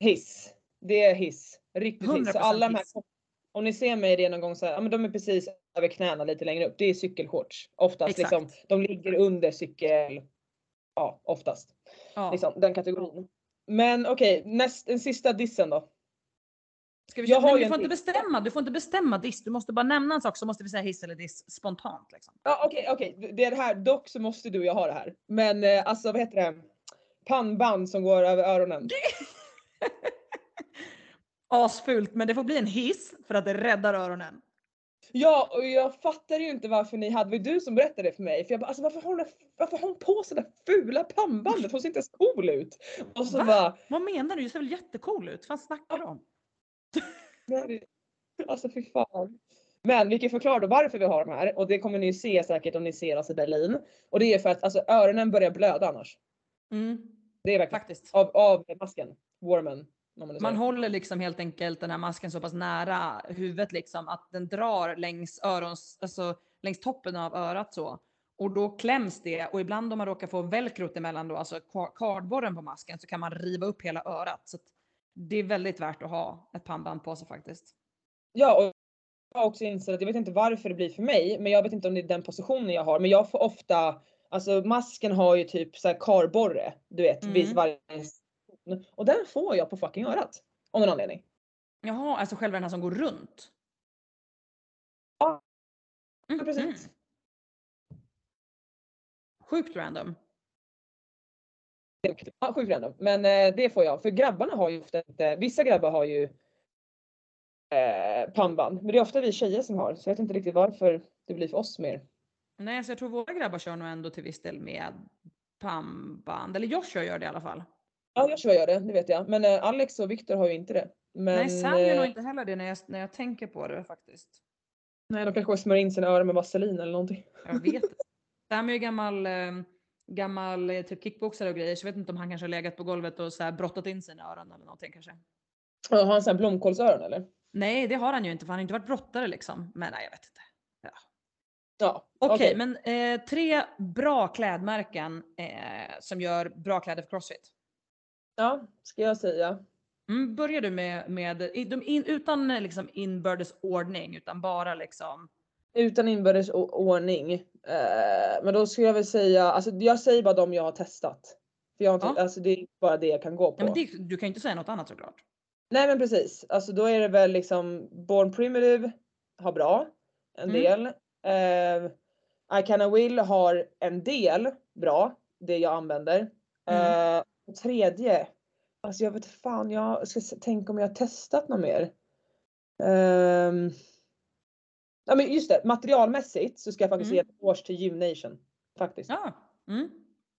A: Hiss. Det är hiss. Riktigt hiss. Så
B: 100%
A: alla de här,
B: hiss.
A: om ni ser mig det någon gång så här, ja men de är precis över knäna lite längre upp. Det är cykelshorts. Oftast
B: Exakt.
A: liksom, de ligger under cykel. Ja, oftast.
B: Ja.
A: Liksom, den kategorin. Men okej, näst, den sista dissen då.
B: Ska vi
A: Jag har
B: Men du får inte
A: diss.
B: bestämma, du får inte bestämma diss. Du måste bara nämna en sak så måste vi säga hiss eller diss spontant. Liksom.
A: Ja okej, okej. Det är det här. Dock så måste du och jag ha det här. Men eh, alltså vad heter det? Pannband som går över öronen.
B: Asfult, men det får bli en hiss för att det räddar öronen.
A: Ja, och jag fattar ju inte varför ni hade, det var du som berättade det för mig. För jag bara, alltså varför har hon, varför har hon på sig det där fula pannbandet? Hon ser inte ens cool ut. Och så
B: Va?
A: bara,
B: Vad menar du? Du ser väl jättecool ut? Vad snackar du om?
A: nej, alltså fy fan. Men vi kan förklara då varför vi har de här och det kommer ni ju se säkert om ni ser oss i Berlin. Och det är för att alltså, öronen börjar blöda annars.
B: Mm,
A: Det är verkligen
B: faktiskt.
A: av, av masken. Warman. Man
B: håller liksom helt enkelt den här masken så pass nära huvudet liksom att den drar längs örons, alltså längs toppen av örat så. Och då kläms det och ibland om man råkar få velcrot emellan då, alltså ka- kardborren på masken så kan man riva upp hela örat. Så att det är väldigt värt att ha ett pannband på sig faktiskt.
A: Ja, och jag har också insett att jag vet inte varför det blir för mig, men jag vet inte om det är den positionen jag har. Men jag får ofta, alltså masken har ju typ så här kardborre, du vet,
B: Mm.
A: vid varje. Och den får jag på fucking örat. Av någon anledning.
B: Jaha, alltså själva den här som går runt?
A: Ja,
B: Mm,
A: precis.
B: mm. Sjukt random.
A: Ja, sjukt random. Men eh, det får jag. För grabbarna har ju ofta inte, vissa grabbar har ju eh, pannband. Men det är ofta vi tjejer som har. Så jag vet inte riktigt varför det blir för oss mer.
B: Nej, så jag tror våra grabbar kör nog ändå till viss del med pannband. Eller Joshua gör det i alla fall.
A: Ja, Joshua gör det, det vet jag. Men eh, Alex och Viktor har ju inte det. Men,
B: Nej, Sam gör nog
A: eh,
B: inte heller det när jag, när jag tänker på det faktiskt.
A: nej, de kanske smörjer in sina öron med vaselin eller någonting.
B: Jag vet inte. Sam är ju gammal, eh, gammal eh, typ kickboxare och grejer så jag vet inte om han kanske har legat på golvet och så här brottat in sina öron eller någonting kanske.
A: Ja, Har han sån här blomkålsöron eller?
B: Nej, det har han ju inte för han har inte varit brottare liksom. Men nej, jag vet inte.
A: Ja.
B: Okej, men eh, tre bra klädmärken eh, som gör bra kläder för Crossfit.
A: Ja, ska jag säga.
B: Mm, börjar du med, med de in, utan eh, liksom inbördes ordning utan bara liksom.
A: Utan inbördes ordning. Eh, men då skulle jag väl säga, alltså jag säger bara de jag har testat. För jag har inte,
B: Ja.
A: alltså det är bara det jag kan gå på.
B: Ja, det, du kan ju inte säga något annat såklart.
A: Nej men precis, alltså då är det väl liksom Born Primitive har bra, en
B: Mm.
A: del. Eh, I Can I Will har en del bra, det jag använder.
B: Mm.
A: Och tredje, alltså jag vet fan, jag ska tänka om jag har testat något mer. Ehm, ja men just det, materialmässigt så ska jag faktiskt
B: Mm.
A: ge ett års till Gymnation. Faktiskt.
B: Ja. Mm.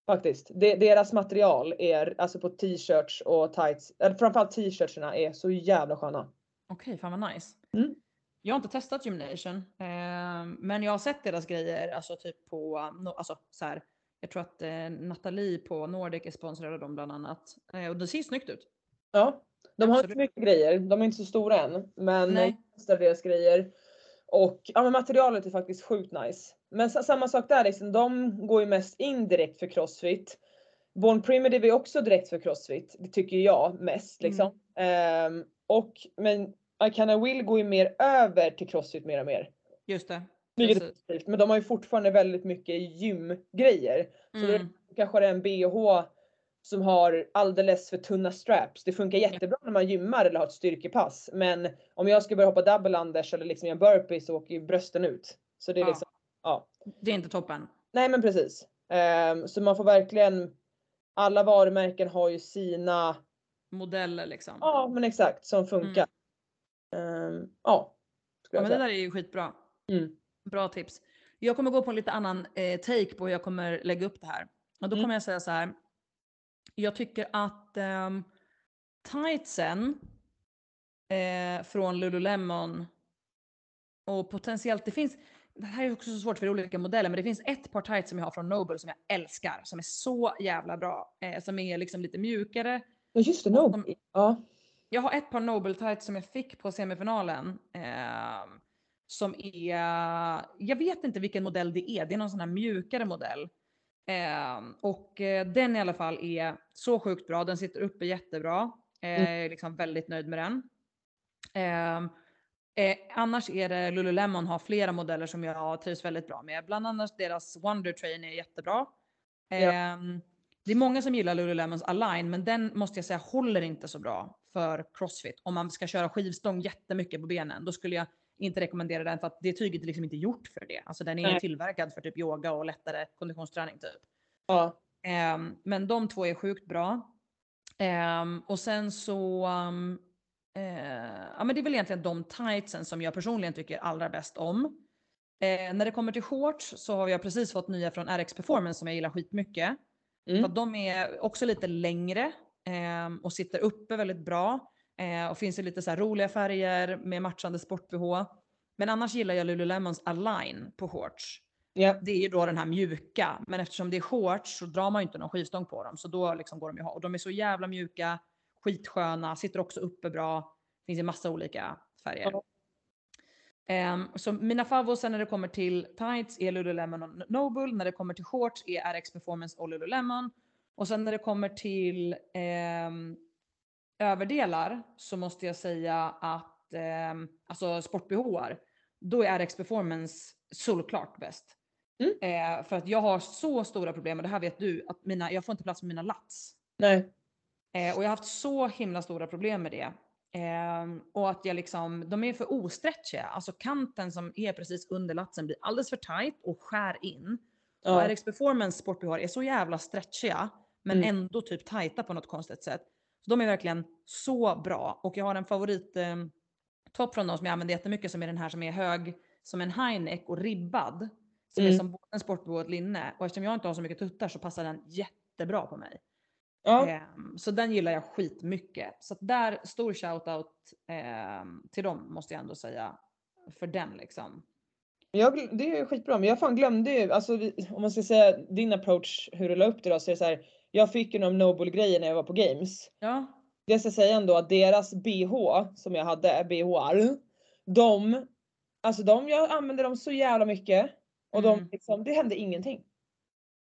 A: Faktiskt. De, deras material är alltså på t-shirts och tights, eller framförallt t-shirtsarna är så jävla sköna.
B: Okej, fan vad nice.
A: Mm.
B: Jag har inte testat Gymnation, eh, men jag har sett deras grejer, alltså typ på, alltså så här. Jag tror att eh, Nathalie på Nordic är sponsrad av dem bland annat. Eh, och det ser snyggt ut.
A: Ja, de har inte
B: Absolut.
A: så mycket grejer. De är inte så stora än, men
B: Nej.
A: jag deras grejer. Och ja, men materialet är faktiskt sjukt nice. Men sa- samma sak där, liksom, de går ju mest indirekt för crossfit. Born Primitive är också direkt för crossfit, det tycker jag mest liksom. Ehm, och men I Can I Will går ju mer över till crossfit mer och mer.
B: Just det.
A: Vilket är positivt, men de har ju fortfarande väldigt mycket gymgrejer. Så då
B: Mm.
A: kanske det är en bh som har alldeles för tunna straps. Det funkar jättebra när man gymmar eller har ett styrkepass. Men om jag ska börja hoppa double unders eller liksom göra burpees så åker ju brösten ut. Så det är
B: Ja.
A: liksom, ja.
B: Det är inte toppen.
A: Nej men precis. Ehm, så man får verkligen, alla varumärken har ju sina,
B: Modeller liksom.
A: ja men exakt, som funkar. Ja. Skulle
B: Ja,
A: jag
B: men det där är ju skitbra.
A: Mm.
B: Bra tips. Jag kommer gå på en lite annan eh, take på hur jag kommer lägga upp det här. Och då
A: Mm.
B: kommer jag säga så här. Jag tycker att um, tightsen eh, från Lululemon och potentiellt, det finns, det här är också så svårt för olika modeller, men det finns ett par tights som jag har från Noble som jag älskar, som är så jävla bra. Eh, som är liksom lite mjukare,
A: Ja just det,
B: Och
A: no. Ja.
B: jag har ett par Noble tights som jag fick på semifinalen. ehm, som är, jag vet inte vilken modell det är, det är någon sån här mjukare modell. Ehm, och eh, den i alla fall är så sjukt bra, den sitter uppe jättebra. Eh, Jag är liksom väldigt nöjd med den. Ehm, eh, annars är det Lululemon har flera modeller som jag trivs väldigt bra med. Bland annat deras Wonder Train är jättebra. Ehm, det är många som gillar Lululemons Align, men den måste jag säga håller inte så bra för Crossfit. Om man ska köra skivstång jättemycket på benen, då skulle jag inte rekommendera den för att det tyget är liksom inte gjort för det. Alltså den är
A: Nej.
B: tillverkad för typ yoga och lättare konditionsträning typ.
A: ja.
B: Ehm, men de två är sjukt bra. Ehm, och sen så, um, eh, ja men det är väl egentligen de tightsen som jag personligen tycker allra bäst om. Eh, när det kommer till shorts så har jag precis fått nya från RX Performance som jag gillar skitmycket.
A: Mm.
B: För att de är också lite längre ehm, och sitter uppe väldigt bra. Eh, och finns i lite så här roliga färger med matchande sport-bh. Men annars gillar jag Lululemons Align på shorts.
A: Ja.
B: Det är ju då den här mjuka, men eftersom det är shorts så drar man ju inte någon skivstång på dem. Så då liksom går de ju ha. Och de är så jävla mjuka, skitsköna, sitter också uppe bra. Finns i massa olika färger.
A: Ja.
B: Ehm, så mina favos när det kommer till tights är Lululemon och Noble. När det kommer till shorts är RX Performance och Lululemon. Och sen när det kommer till ehm, överdelar så måste jag säga att ehm, alltså sport-BHar, då är RX Performance solklart bäst.
A: Mm.
B: Eh, för att jag har så stora problem, och det här vet du, att mina, jag får inte plats med mina lats.
A: Nej.
B: Eh, och jag har haft så himla stora problem med det. Ehm, och att jag liksom, de är för ostretchiga. Alltså kanten som är precis under latsen blir alldeles för tight och skär in.
A: Ja.
B: Och RX Performance sportbehar är så jävla stretchiga men
A: Mm.
B: ändå typ tajta på något konstigt sätt. Så de är verkligen så bra och jag har en favorit eh, topp från dem som jag använder jättemycket som är den här som är hög som en high och ribbad. Som är
A: Mm.
B: som både en sportbh och ett linne och eftersom jag inte har så mycket tuttar så passar den jättebra på mig.
A: Ja.
B: Ehm, så den gillar jag skitmycket. Så där, stor shoutout ehm, till dem måste jag ändå säga. För den liksom.
A: Jag, det är skitbra, men jag fan glömde ju, alltså om man ska säga din approach, hur du la upp det då, så är det så här. Jag fick ju någon Noble-grejer när jag var på Games.
B: Ja,
A: Det ska säga ändå att deras BH som jag hade, BHR, de, alltså de, jag använde dem så jävla mycket och de
B: Mm.
A: liksom, det hände ingenting.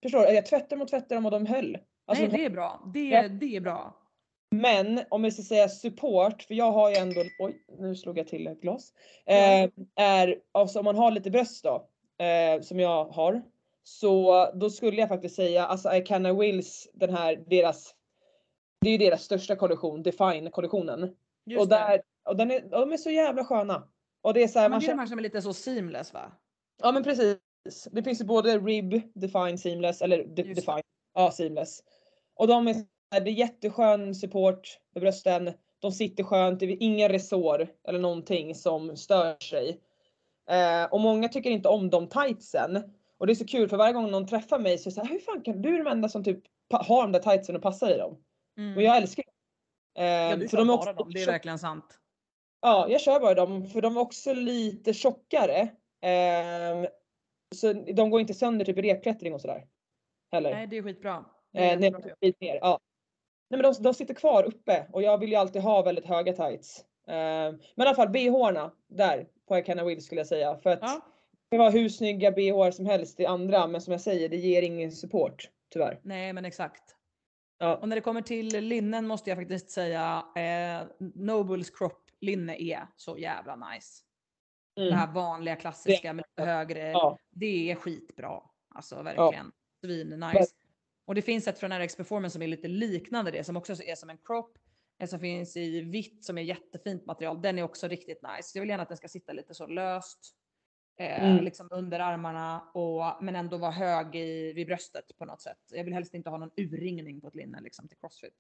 A: Förstår du? Jag tvättade dem och tvättade dem och de höll. Alltså,
B: nej
A: de
B: det är bra. Det,
A: Ja.
B: det är bra.
A: Men om jag ska säga support, för jag har ju ändå, oj nu slog jag till ett glas. Eh, är, alltså om man har lite bröst då, eh, som jag har. Så då skulle jag faktiskt säga, alltså Icana Wills, den här deras, det är ju deras största kollektion, Define-kollektionen. Och, där, och den är, och de är så jävla sköna. Och det är så här,
B: Men
A: man
B: det är de här som är lite så seamless va?
A: ja men precis. Det finns ju både Rib, Define, Seamless eller de. Define, ja Seamless. Och de är, här, det är jätteskön support för brösten. De sitter skönt, det är ingen resår eller någonting som stör sig. Eh, och många tycker inte om de tightsen. Och det är så kul för varje gång någon träffar mig så är det så här, hur fan kan du är den enda som typ har de där tightsen och passar i dem?
B: Mm.
A: Och jag älskar det. Eh,
B: ja, du
A: för de är också
B: dem. Det är verkligen sant.
A: Ja, jag kör bara dem för de är också lite tjockare. Ehm, så de går inte sönder typ i repklättring och sådär. Heller.
B: Nej det är skitbra. Det
A: Eh,
B: är
A: nej,
B: jättebra.
A: lite mer. Ja. Nej, men de, de sitter kvar uppe och jag vill ju alltid ha väldigt höga tights. Ehm, men i alla fall bh där på Icana Will skulle jag säga. För att
B: Ja.
A: Det var hur snygga bh som helst i andra men som jag säger det ger ingen support tyvärr.
B: Nej men exakt.
A: Ja.
B: Och när det kommer till linnen måste jag faktiskt säga eh, Nobles crop linne är så jävla nice. Det
A: Mm.
B: här vanliga klassiska med lite högre.
A: Ja.
B: Det är skitbra. Alltså verkligen. Svin nice. Och det finns ett från RX Performance som är lite liknande det som också är som en crop. En som finns i vitt som är jättefint material. Den är också riktigt nice. Jag vill gärna att den ska sitta lite så löst. Eh,
A: Mm.
B: Liksom under armarna och, men ändå vara hög i, vid bröstet på något sätt. Jag vill helst inte ha någon urringning på ett linne liksom till crossfit.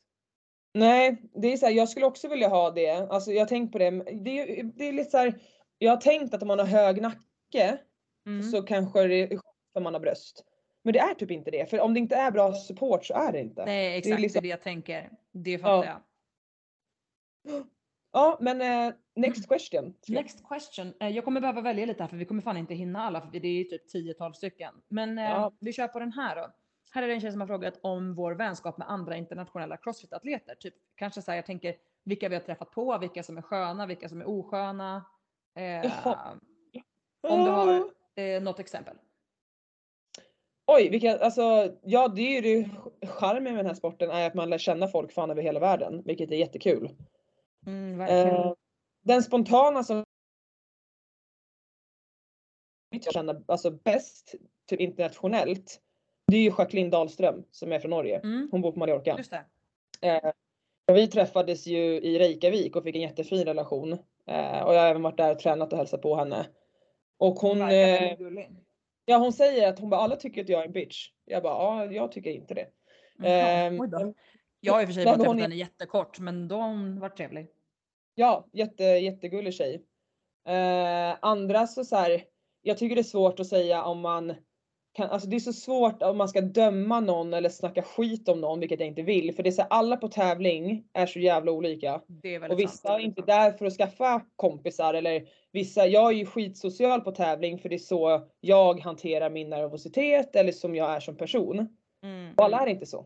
A: Nej, det är så här, jag skulle också vilja ha det. Alltså jag har tänkt på det. Det är, det är lite så här, jag har tänkt att om man har hög nacke
B: Mm.
A: så kanske det är skönt om man har bröst. Men det är typ inte det. För om det inte är bra support så är det inte.
B: Nej exakt, det är,
A: liksom-
B: det jag tänker. Det fattar
A: Ja.
B: jag.
A: Ja, men eh, next question.
B: Next question. Eh, Jag kommer behöva välja lite här för vi kommer fan inte hinna alla för det är ju typ 10-12 stycken. Men eh,
A: Ja.
B: vi kör på den här då. Här är det en tjej som har frågat om vår vänskap med andra internationella crossfit-atleter. Typ kanske så här, jag tänker vilka vi har träffat på, vilka som är sköna, vilka som är osköna. Eh, om du har eh, något exempel.
A: Oj, vilka, alltså ja det är ju det charmen med den här sporten är att man lär känna folk fan över hela världen, vilket är jättekul.
B: Mm.
A: Eh, den spontana som jag känner alltså bäst, typ internationellt, det är ju Jacqueline Dahlström som är från Norge.
B: Mm,
A: Hon bor på Mallorca. Eh, och vi träffades ju i Reykjavik och fick en jättefin relation. Eh, och jag har även varit där och tränat och hälsat på henne. Och hon, eh, ja hon säger att hon bara alla tycker att jag är en bitch. Jag bara ja, jag tycker inte det.
B: Jaha,
A: ehm.
B: Jag har i och för sig bara träffat
A: är-
B: henne jättekort men då har hon varit trevlig.
A: Ja, jätte, jättegullig tjej. Eh, andra så, så här, jag tycker det är svårt att säga om man kan, alltså det är så svårt om man ska döma någon eller snacka skit om någon, vilket jag inte vill. För det är så här, alla på tävling är så jävla olika. Och vissa
B: sant.
A: är inte där för att skaffa kompisar eller vissa, jag är ju skitsocial på tävling för det är så jag hanterar min nervositet eller som jag är som person.
B: Mm,
A: Och alla
B: mm.
A: är inte så.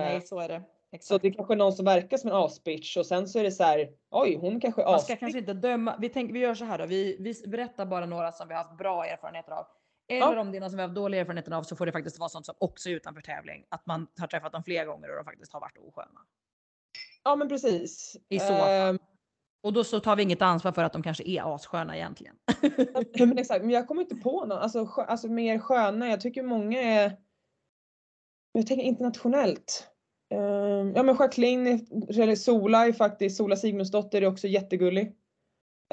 B: Nej,
A: Eh,
B: så är det.
A: Så
B: Exakt.
A: det är kanske någon som verkar som en asbitch och sen så är det så här, oj hon kanske är
B: Man ska kanske inte döma. Vi, tänker, vi gör så här då. Vi, vi berättar bara några som vi har haft bra erfarenheter av. Eller om det är någon som vi har haft dåliga erfarenheter av så får det faktiskt vara sånt som också är utanför tävling. Att man har träffat dem flera gånger och de faktiskt har varit osköna.
A: Ja men precis.
B: I så fall.
A: Ehm,
B: Och då så tar vi inget ansvar för att de kanske är assköna egentligen.
A: Ja, men exakt, men jag kommer inte på någon, alltså, skö, alltså mer sköna. Jag tycker många är, jag tänker internationellt. Um, ja men Jacqueline, är- eller Sola är faktiskt, Sola Sigmundsdotter är också jättegullig.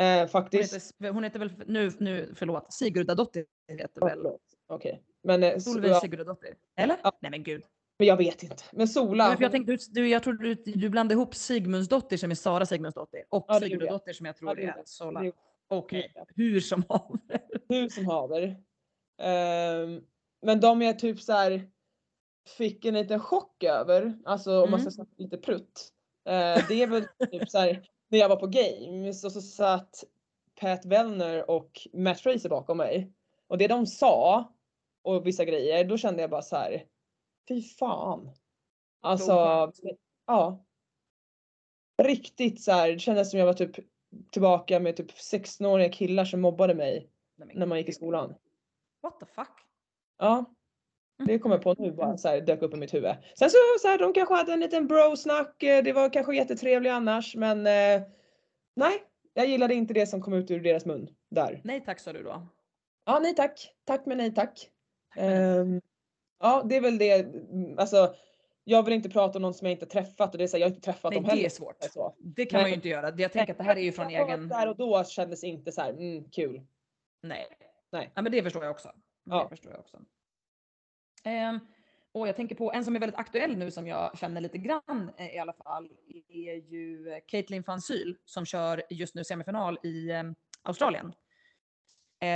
A: Eh,
B: Hon
A: faktiskt.
B: heter, hon heter väl, nu, nu förlåt, Sigurdadottir heter väl?
A: Okej. Men, eh,
B: Solveig
A: ja,
B: Sigurdadottir? Eller?
A: Ja.
B: Nej men gud.
A: men jag vet inte. Men Sola.
B: Jag tänkte, du, jag tror du, du blandade ihop Sigmundsdotter som är Sara Sigmundsdotter och
A: Ja.
B: Sigurdadottir som jag
A: Ja,
B: tror
A: det
B: är. Sola. Okej,
A: Ja.
B: hur som haver.
A: hur som haver. Ehm, men de jag typ så här fick en liten chock över, alltså om man ska
B: Mm.
A: snacka lite prutt. Eh, det är väl typ så här när jag var på games och så satt Pat Wellner och Matt Fraser bakom mig. Och det de sa och vissa grejer, då kände jag bara så här. Fy fan. Alltså, ja. Riktigt så här, det kändes som jag var typ tillbaka med typ 16-åriga killar som mobbade mig
B: Nej,
A: när man gick i skolan.
B: What the fuck?
A: Ja. Det kommer på nu bara så här, dök upp i mitt huvud. Sen så, så här, de kanske hade en liten bro-snack. eh, Det var kanske jättetrevligt annars men eh, nej, jag gillade inte det som kom ut ur deras mun där.
B: Nej tack sa du då.
A: Ja, nej tack. Tack men nej tack.
B: Tack, men nej.
A: Ehm, ja, det är väl det. mm, Alltså, jag vill inte prata om någon som jag inte träffat och det är så här, jag har inte träffat
B: Nej
A: dem
B: det
A: heller.
B: är svårt.
A: Så.
B: Det kan man
A: Nej.
B: ju inte göra. Jag tänker att det här är ju från egen...
A: Där och då kändes inte så här, mm, kul.
B: Nej.
A: Nej.
B: Ja, men det förstår jag också.
A: Ja.
B: Det förstår jag också. Ehm, och jag tänker på en som är väldigt aktuell nu som jag känner lite grann eh, i alla fall. är ju eh, Caitlin van Zyl som kör just nu semifinal i eh, Australien. Eh,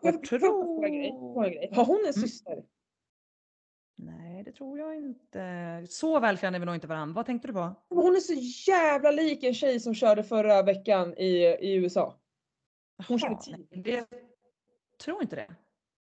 A: Jag
B: jag
A: en grej. Har hon en
B: Mm.
A: syster?
B: Nej, det tror jag inte. Så väl känner vi nog inte varandra. Vad tänkte du på?
A: Hon är så jävla lik en tjej som körde förra veckan i, i USA. Hon körde tid.
B: det tror inte det.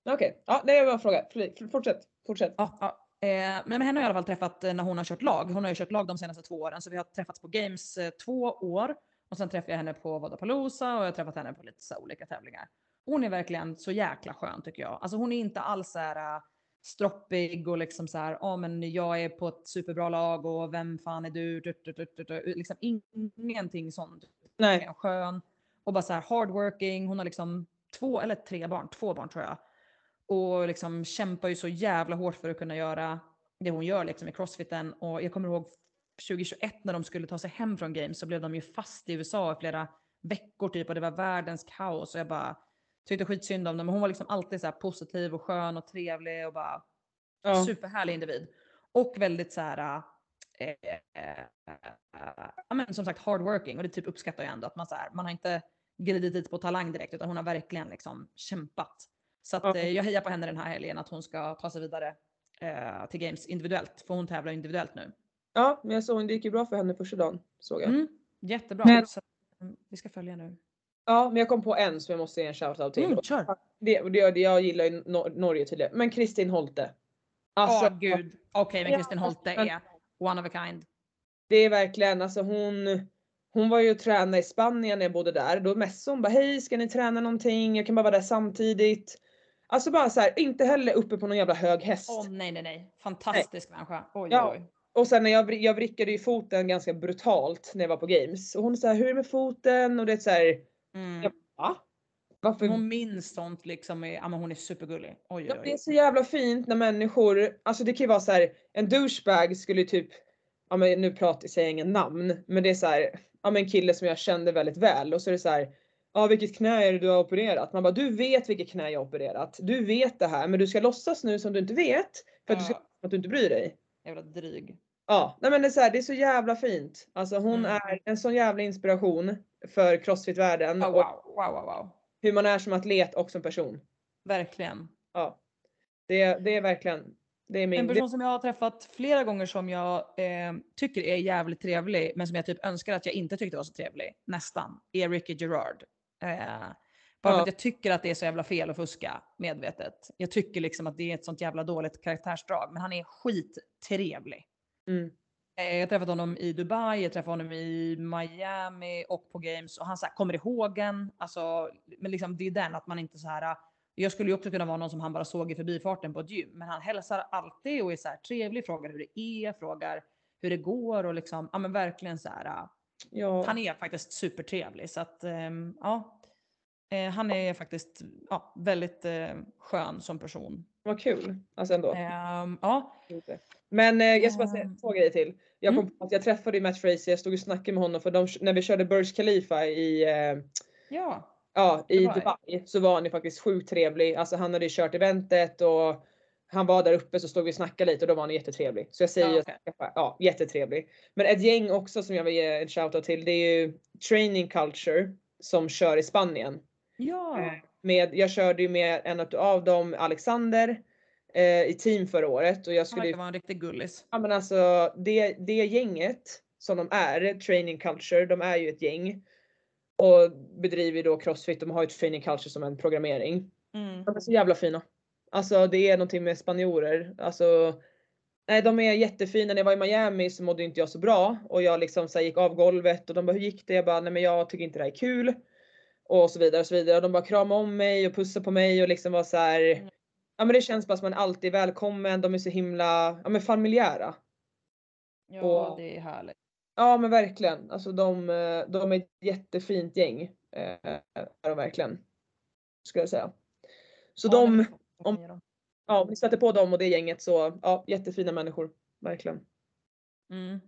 A: Okej, ja det var en fråga. Fortsätt. Fortsätt.
B: Ja, ja. Eh, men henne har jag i alla fall träffat eh, när hon har kört lag. Hon har ju kört lag de senaste två åren så vi har träffats på games eh, två år och sen träffade jag henne på Vodapalooza och jag har träffat henne på lite så olika tävlingar. Hon är verkligen så jäkla skön tycker jag. Alltså hon är inte alls så här stroppig och liksom så här, ja men jag är på ett superbra lag och vem fan är du? Du, du, du, du. Liksom ingenting sånt.
A: Nej.
B: Skön och bara så här hardworking. Hon har liksom två eller tre barn, två barn tror jag. Och liksom kämpar ju så jävla hårt för att kunna göra det hon gör liksom i crossfiten. Och jag kommer ihåg 2021 när de skulle ta sig hem från games så blev de ju fast i USA i flera veckor typ och det var världens kaos. Och jag bara tyckte skitsynd om dem. Men hon var liksom alltid så här positiv och skön och trevlig och bara
A: Ja.
B: superhärlig individ. Och väldigt så här, eh, eh, men som sagt hardworking och det typ uppskattar jag ändå att man så här, man har inte glidit dit på talang direkt utan hon har verkligen liksom kämpat. Så att, eh, jag hejar på henne den här helgen att hon ska ta sig vidare eh, till games individuellt för hon tävlar individuellt nu.
A: ja, men jag såg det gick ju bra för henne första dagen. Såg jag.
B: Mm, jättebra.
A: Men-
B: Så, mm, vi ska följa nu.
A: Ja, men jag kom på en som jag måste ge en shoutout till.
B: Mm, kör.
A: Det, det, det, jag gillar ju Nor- Norge tydligen. Men Kristin Holte.
B: Åh
A: Alltså,
B: gud. Okej men
A: Ja,
B: Kristin Holte
A: men-
B: är one of a kind.
A: det är verkligen alltså hon. Hon var ju och tränade i Spanien när jag bodde där. Då messade hon bara hej ska ni träna någonting? Jag kan bara vara där samtidigt. Alltså bara så här, inte heller uppe på någon jävla hög häst.
B: Åh nej nej nej. Fantastisk människa. Oj
A: Ja.
B: oj.
A: Och sen när jag, jag vrickade ju foten ganska brutalt när jag var på games. Och hon sa hur är det med foten? Och det är så här,
B: Mm.
A: Ja. va? Varför?
B: Hon minns sånt liksom. Ja, men hon är supergullig. Oj,
A: Ja,
B: oj,
A: det är så jävla fint när människor, alltså det kan ju vara så här, en douchebag skulle typ, ja men nu pratar säger jag ingen namn, men det är så här, ja men en kille som jag kände väldigt väl och så är det så här, ja vilket knä är det du har opererat? Man bara, du vet vilket knä jag har opererat, du vet det här, men du ska låtsas nu som du inte vet för att du ska
B: Ja.
A: att du inte bryr dig.
B: Jävla dryg.
A: Ja, nej men det är så här, det är så jävla fint. Alltså hon
B: Mm.
A: är en sån jävla inspiration för crossfit-världen
B: Oh, wow, wow, wow, wow.
A: hur man är som atlet och som person.
B: Verkligen.
A: Ja. Det, det är verkligen, det är min...
B: En person som jag har träffat flera gånger som jag eh, tycker är jävligt trevlig, men som jag typ önskar att jag inte tyckte var så trevlig, nästan, är Ricky Gerard. Eh, bara
A: Ja.
B: att jag tycker att det är så jävla fel att fuska medvetet. Jag tycker liksom att det är ett sånt jävla dåligt karaktärsdrag, men han är skittrevlig.
A: Mm.
B: Eh, Jag har träffat honom i Dubai, jag träffade honom i Miami och på Games och han så här, kommer ihåg en. Alltså, men liksom, det är den att man inte så här. Jag skulle ju också kunna vara någon som han bara såg i förbifarten på ett gym, men han hälsar alltid och är så här trevlig, frågar hur det är, frågar hur det går och liksom, ja men verkligen så här.
A: Ja.
B: Han är faktiskt supertrevlig så att ehm, ja. Eh, Han är faktiskt ja, väldigt eh, skön som person.
A: Vad kul. Alltså ändå.
B: Ehm, ja,
A: Men eh, jag ska bara säga
B: Ehm.
A: två grejer till. Jag, kom
B: Mm.
A: på att jag träffade ju Matt Fraser, jag stod och snackade med honom för de, när vi körde Burj Khalifa i, eh,
B: ja.
A: ja, i
B: Dubai.
A: Dubai. så var han ju faktiskt sjukt trevlig. Alltså han hade ju kört eventet och han var där uppe så stod vi och snackade lite och då var han jättetrevlig. Så jag säger
B: Ja,
A: att- ja, jättetrevlig. Men ett gäng också som jag vill ge en shoutout till det är ju Training Culture som kör i Spanien.
B: Ja.
A: Eh, Med, jag körde ju med en av dem, Alexander, eh, i team förra året och jag
B: Han
A: skulle ju
B: verkar vara en riktig gullis.
A: Ja men alltså det, det gänget som de är, Training Culture, de är ju ett gäng. Och bedriver då Crossfit, de har ju Training Culture som en programmering.
B: Mm.
A: De är så jävla fina. Alltså det är någonting med spanjorer. Alltså, nej de är jättefina. När jag var i Miami så mådde inte jag så bra och jag liksom så här, gick av golvet och de bara hur gick det? Jag bara nej men jag tycker inte det här är kul. Och så vidare och så vidare. Och de bara kramade om mig och pussade på mig och liksom var så här. Ja men det känns bara som man alltid är välkommen. De är så himla ja, men familjära.
B: Ja,
A: Och-
B: det är härligt.
A: Ja men verkligen. Alltså de, eh, de är ett jättefint gäng. Eh, är de verkligen. Skulle jag säga. Så
B: Ja,
A: de, om- ja om ni sätter på dem och det gänget så ja jättefina människor. Verkligen.
B: Mm.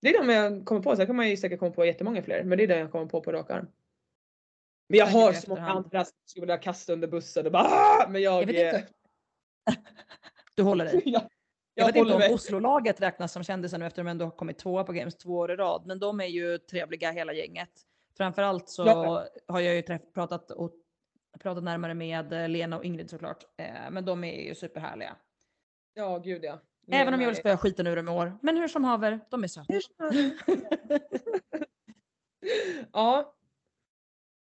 A: Det är de jag kommer på. Sen kan man ju säkert komma på jättemånga fler. Men det är det jag kommer på på rak arm. Men jag har så många andra som skulle vilja kasta under bussen och bara "Ah!" Men jag...
B: Jag
A: eh.
B: Du håller dig.
A: jag,
B: Jag,
A: jag
B: vet inte om
A: mig.
B: Oslolaget räknas som kändisar nu efter att de ändå har kommit tvåa på Games två år i rad. Men de är ju trevliga hela gänget. Framförallt så
A: Ja.
B: har jag ju träff, pratat, och, pratat närmare med eh, Lena och Ingrid såklart. Eh, men de är ju superhärliga.
A: Ja gud ja.
B: Även om jag vill spöa skiten ur dem i år. Men hur som haver, de är söta.
A: Ja.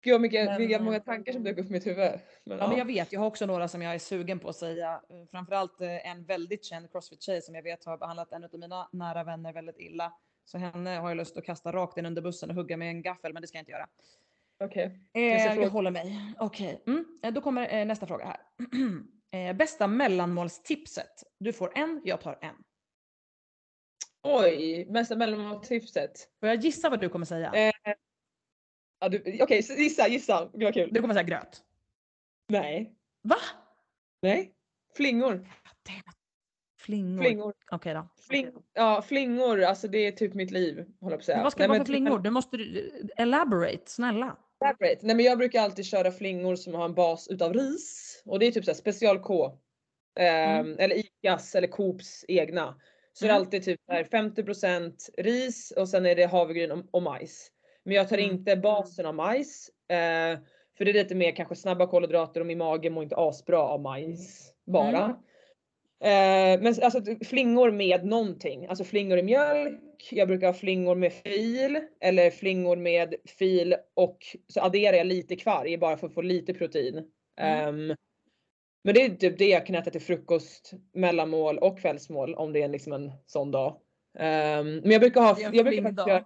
A: Gud vad mycket,
B: Men,
A: vilka många
B: eh,
A: tankar som dök upp i mitt huvud. Men,
B: Ja, men jag vet, jag har också några som jag är sugen på att säga. Eh, Framförallt eh, en väldigt känd crossfit-tjej som jag vet har behandlat en av mina nära vänner väldigt illa. Så henne har jag lust att kasta rakt in under bussen och hugga med en gaffel, men det ska jag inte göra.
A: Okej.
B: Eh,
A: ser
B: jag håller mig. Okej, mm. Eh, då kommer eh, nästa fråga här. eh, bästa mellanmålstipset? Du får en, jag tar en.
A: Oj, mesta mellanmålstipset.
B: Får jag gissa vad du kommer säga?
A: Eh, ja, du- Okej, så gissa, gissa. Gud vad kul.
B: Du kommer säga gröt.
A: Nej.
B: Va?
A: Nej. Flingor.
B: Flingor.
A: Flingor.
B: Okej då.
A: Fling, ja, flingor, alltså det är typ mitt liv. Håller på att säga.
B: Men vad ska det vara för
A: men-
B: flingor? Du måste du- elaborate, snälla.
A: Elaborate. Nej men jag brukar alltid köra flingor som har en bas utav ris. Och det är typ såhär special K. Ehm,
B: Mm.
A: Eller Icas eller Coops egna. Så det är
B: Mm.
A: alltid typ här 50% ris och sen är det havregryn och, och majs. Men jag tar
B: Mm.
A: inte basen av majs. eh, för det är lite mer kanske snabba kolhydrater och min mage mår inte asbra av majs bara.
B: Mm.
A: Eh, men alltså flingor med någonting. Alltså flingor i mjölk. Jag brukar ha flingor med fil eller flingor med fil och så adderar jag lite kvarg bara för att få lite protein.
B: Mm.
A: Ehm, men det är typ det jag kan äta till frukost, mellanmål och kvällsmål om det är liksom en sån dag. Ehm, men jag brukar ha
B: en
A: jag brukar faktiskt göra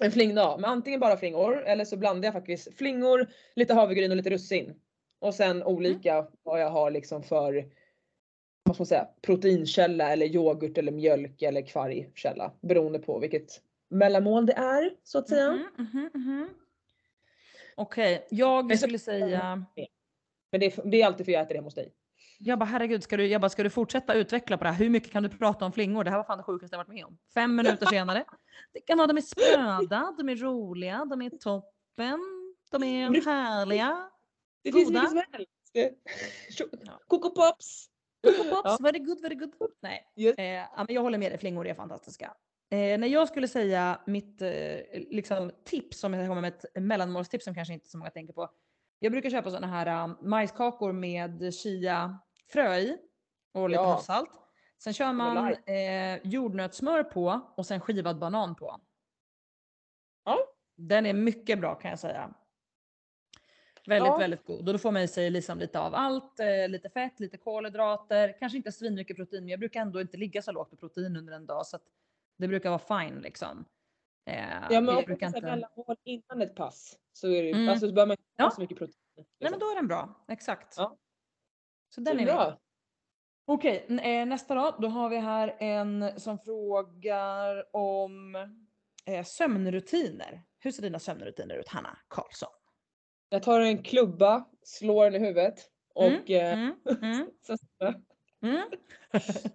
A: en flingdag. Men antingen bara flingor eller så blandar jag faktiskt flingor, lite havregryn och lite russin. Och sen olika vad jag har liksom för vad ska man säga, proteinkälla eller yoghurt eller mjölk eller kvargkälla. Beroende på vilket mellanmål det är så att säga.
B: Mhm, mhm, mhm. Okej, jag
A: Men så-
B: skulle säga...
A: Men det är, det är alltid för jag äter det hemma hos dig.
B: Jag bara herregud, ska du, jag bara, ska du fortsätta utveckla på det här? Hur mycket kan du prata om flingor? Det här var fan det sjukaste jag varit med om. Fem minuter senare. Det kan vara de är spröda, de är roliga, de är toppen, de är härliga.
A: Det
B: Goda.
A: finns mycket som helst. Coco Pops!
B: Pops,
A: Ja.
B: very good, very good. Nej,
A: Yes.
B: eh, jag håller med dig, flingor är fantastiska. Eh, när jag skulle säga mitt eh, liksom, tips, om jag kommer med ett mellanmålstips som kanske inte så många tänker på. Jag brukar köpa sådana här um, majskakor med chia frö i och lite
A: Ja.
B: havssalt. Sen kör man eh, jordnötssmör på och sen skivad banan på.
A: Ja.
B: Den är mycket bra kan jag säga. Väldigt,
A: Ja.
B: väldigt god. Och då får man i sig liksom lite av allt. Eh, lite fett, lite kolhydrater, kanske inte svinmycket protein, men jag brukar ändå inte ligga så lågt på protein under en dag så att det brukar vara fine liksom. Eh,
A: Ja men
B: jag
A: om
B: brukar inte...
A: mellan mål innan ett pass så är det ju,
B: Mm.
A: alltså så behöver man inte
B: Ja.
A: ha så mycket protein.
B: Nej
A: liksom.
B: men då är den bra, exakt.
A: Ja.
B: Så den
A: Det
B: är
A: är
B: bra. Okej, eh, nästa då. Då har vi här en som frågar om sömnrutiner. Hur ser dina sömnrutiner ut Hanna Karlsson?
A: Jag tar en klubba, slår den i huvudet och eh,
B: Mm, mm, mm.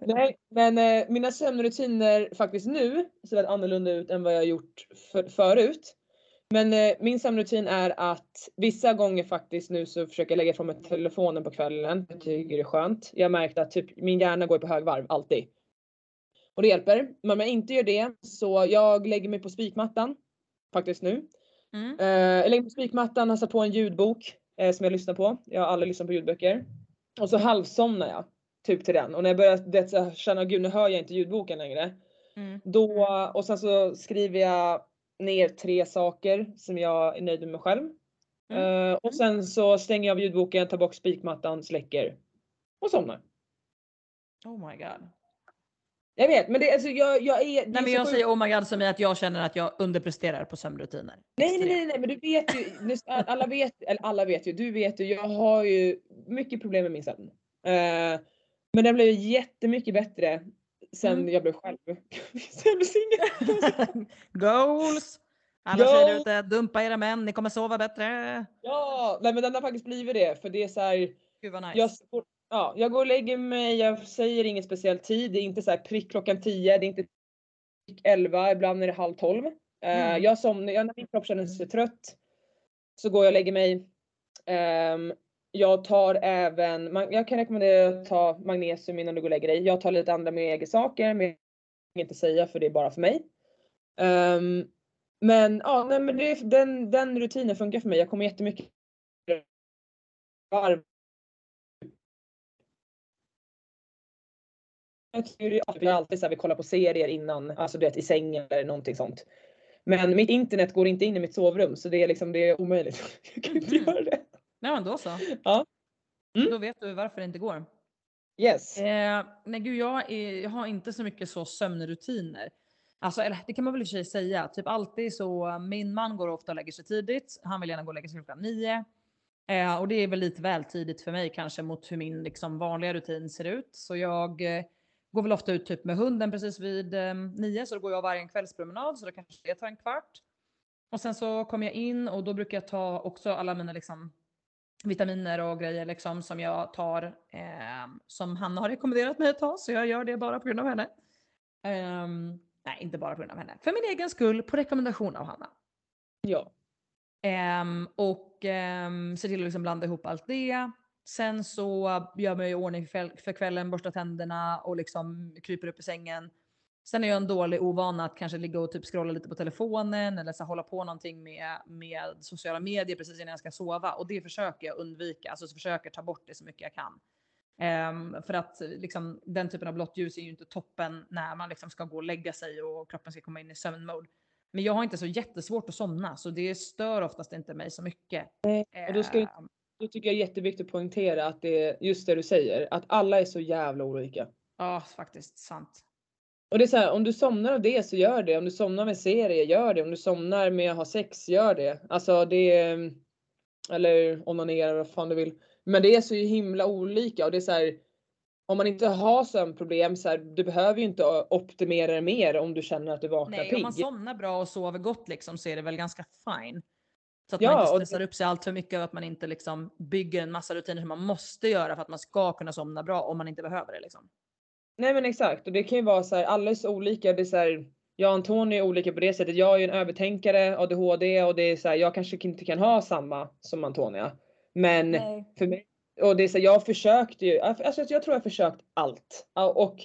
A: Nej, men eh, mina sömnrutiner faktiskt nu ser väldigt annorlunda ut än vad jag gjort för, förut. Men eh, min sömnrutin är att vissa gånger faktiskt nu så försöker jag lägga ifrån mig telefonen på kvällen. Jag tycker det är skönt. Jag har märkt att typ min hjärna går på högvarv alltid. Och det hjälper. Men om jag inte gör det så jag lägger mig på spikmattan. Faktiskt nu.
B: Mm.
A: Eh, jag lägger på spikmattan har satt på en ljudbok eh, som jag lyssnar på. Jag har aldrig lyssnat på ljudböcker. Och så halvsomnar jag. Typ till den. Och när jag börjar det, så känna gud nu hör jag inte ljudboken längre.
B: Mm.
A: Då, och sen så skriver jag ner tre saker som jag är nöjd med mig själv.
B: Mm.
A: Eh, och sen så stänger jag av ljudboken, tar bort spikmattan, släcker. Och somnar.
B: Oh my god.
A: Jag vet men det, alltså, jag, jag är...
B: Nej men jag säger oh my god som i att jag känner att jag underpresterar på sömnrutiner.
A: Nej, nej, nej, nej, men du vet ju, alla vet, eller alla vet ju, du vet ju, jag har ju mycket problem med min sömn. Eh, men den blev jättemycket bättre sen
B: Mm.
A: jag blev själv. sen blev singel.
B: Goals! Alla tjejer
A: Goals!
B: ute, dumpa era män, ni kommer sova bättre.
A: ja, nej men den har faktiskt blivit det för det är så här,
B: Gud vad nice.
A: jag, ja, jag går och lägger mig, jag säger ingen speciell tid, det är inte så här prick klockan 10, det är inte prick 11, ibland är det halv 12. Eh,
B: Mm.
A: Jag somnar, när min kropp känner sig trött så går jag och lägger mig. Ehm, jag tar även, jag kan rekommendera att ta magnesium innan du går och lägger dig. Jag tar lite andra med saker men jag kan inte säga för det är bara för mig. Ehm, men ja, nej, men det, den, den rutinen funkar för mig. Jag kommer jättemycket varv. Det- jag alltid så här, vill kolla på serier innan, alltså du vet i sängen eller någonting sånt. Men mitt internet går inte in i mitt sovrum så det är liksom det är omöjligt. Jag kan inte
B: Mhm.
A: göra det.
B: Nej men då så.
A: Ja. Mm.
B: Då vet du varför det inte går.
A: Yes.
B: Eh, nej gud jag, är, jag har inte så mycket så sömnrutiner. Alltså eller, det kan man väl i och för sig säga. Typ alltid så, min man går ofta och lägger sig tidigt. Han vill gärna gå och lägga sig klockan nio. Eh, och det är väl lite väl tidigt för mig kanske mot hur min liksom, vanliga rutin ser ut. Så jag eh, går väl ofta ut typ med hunden precis vid eh, nio. Så då går jag varje en kvällspromenad så då kanske det tar en kvart. Och sen så kommer jag in och då brukar jag ta också alla mina liksom, vitaminer och grejer liksom som jag tar eh, som Hanna har rekommenderat mig att ta så jag gör det bara på grund av henne. Ehm, nej, inte bara på grund av henne. För min egen skull på rekommendation av Hanna.
A: Ja.
B: Ehm, och um, ser till att liksom blanda ihop allt det. Sen så gör man ju ordning för kväll- för kvällen, borstar tänderna och liksom kryper upp i sängen. Sen är jag en dålig ovana att kanske ligga och typ scrolla lite på telefonen eller så hålla på någonting med, med sociala medier precis innan jag ska sova. Och det försöker jag undvika, alltså så försöker ta bort det så mycket jag kan. Ehm, för att liksom, den typen av blått ljus är ju inte toppen när man liksom ska gå och lägga sig och kroppen ska komma in i sömnmode. Men jag har inte så jättesvårt att somna så det stör oftast inte mig så mycket.
A: och då ska du- Då tycker jag är jätteviktigt att poängtera att det är just det du säger, att alla är så jävla olika.
B: Ja, faktiskt sant.
A: Och det är så här, om du somnar av det så gör det. Om du somnar med serie, gör det. Om du somnar med att ha sex, gör det. Alltså det är... Eller onanera, vad fan du vill. Men det är så himla olika och det är så här. Om man inte har sömnproblem så här, du behöver ju inte optimera det mer om du känner att du vaknar
B: Nej,
A: pigg.
B: om man somnar bra och sover gott liksom så är det väl ganska fine. Så att
A: Ja,
B: man inte stressar upp sig allt för mycket och att man inte liksom bygger en massa rutiner som man måste göra för att man ska kunna somna bra om man inte behöver det liksom.
A: Nej men exakt och det kan ju vara så här, alla är så olika. Det är så här, jag och Antonija är olika på det sättet. Jag är ju en övertänkare, ADHD och det är så här, jag kanske inte kan ha samma som Antonija. Men för mig, och det är så här, jag har försökt ju, alltså jag tror jag har försökt allt. Och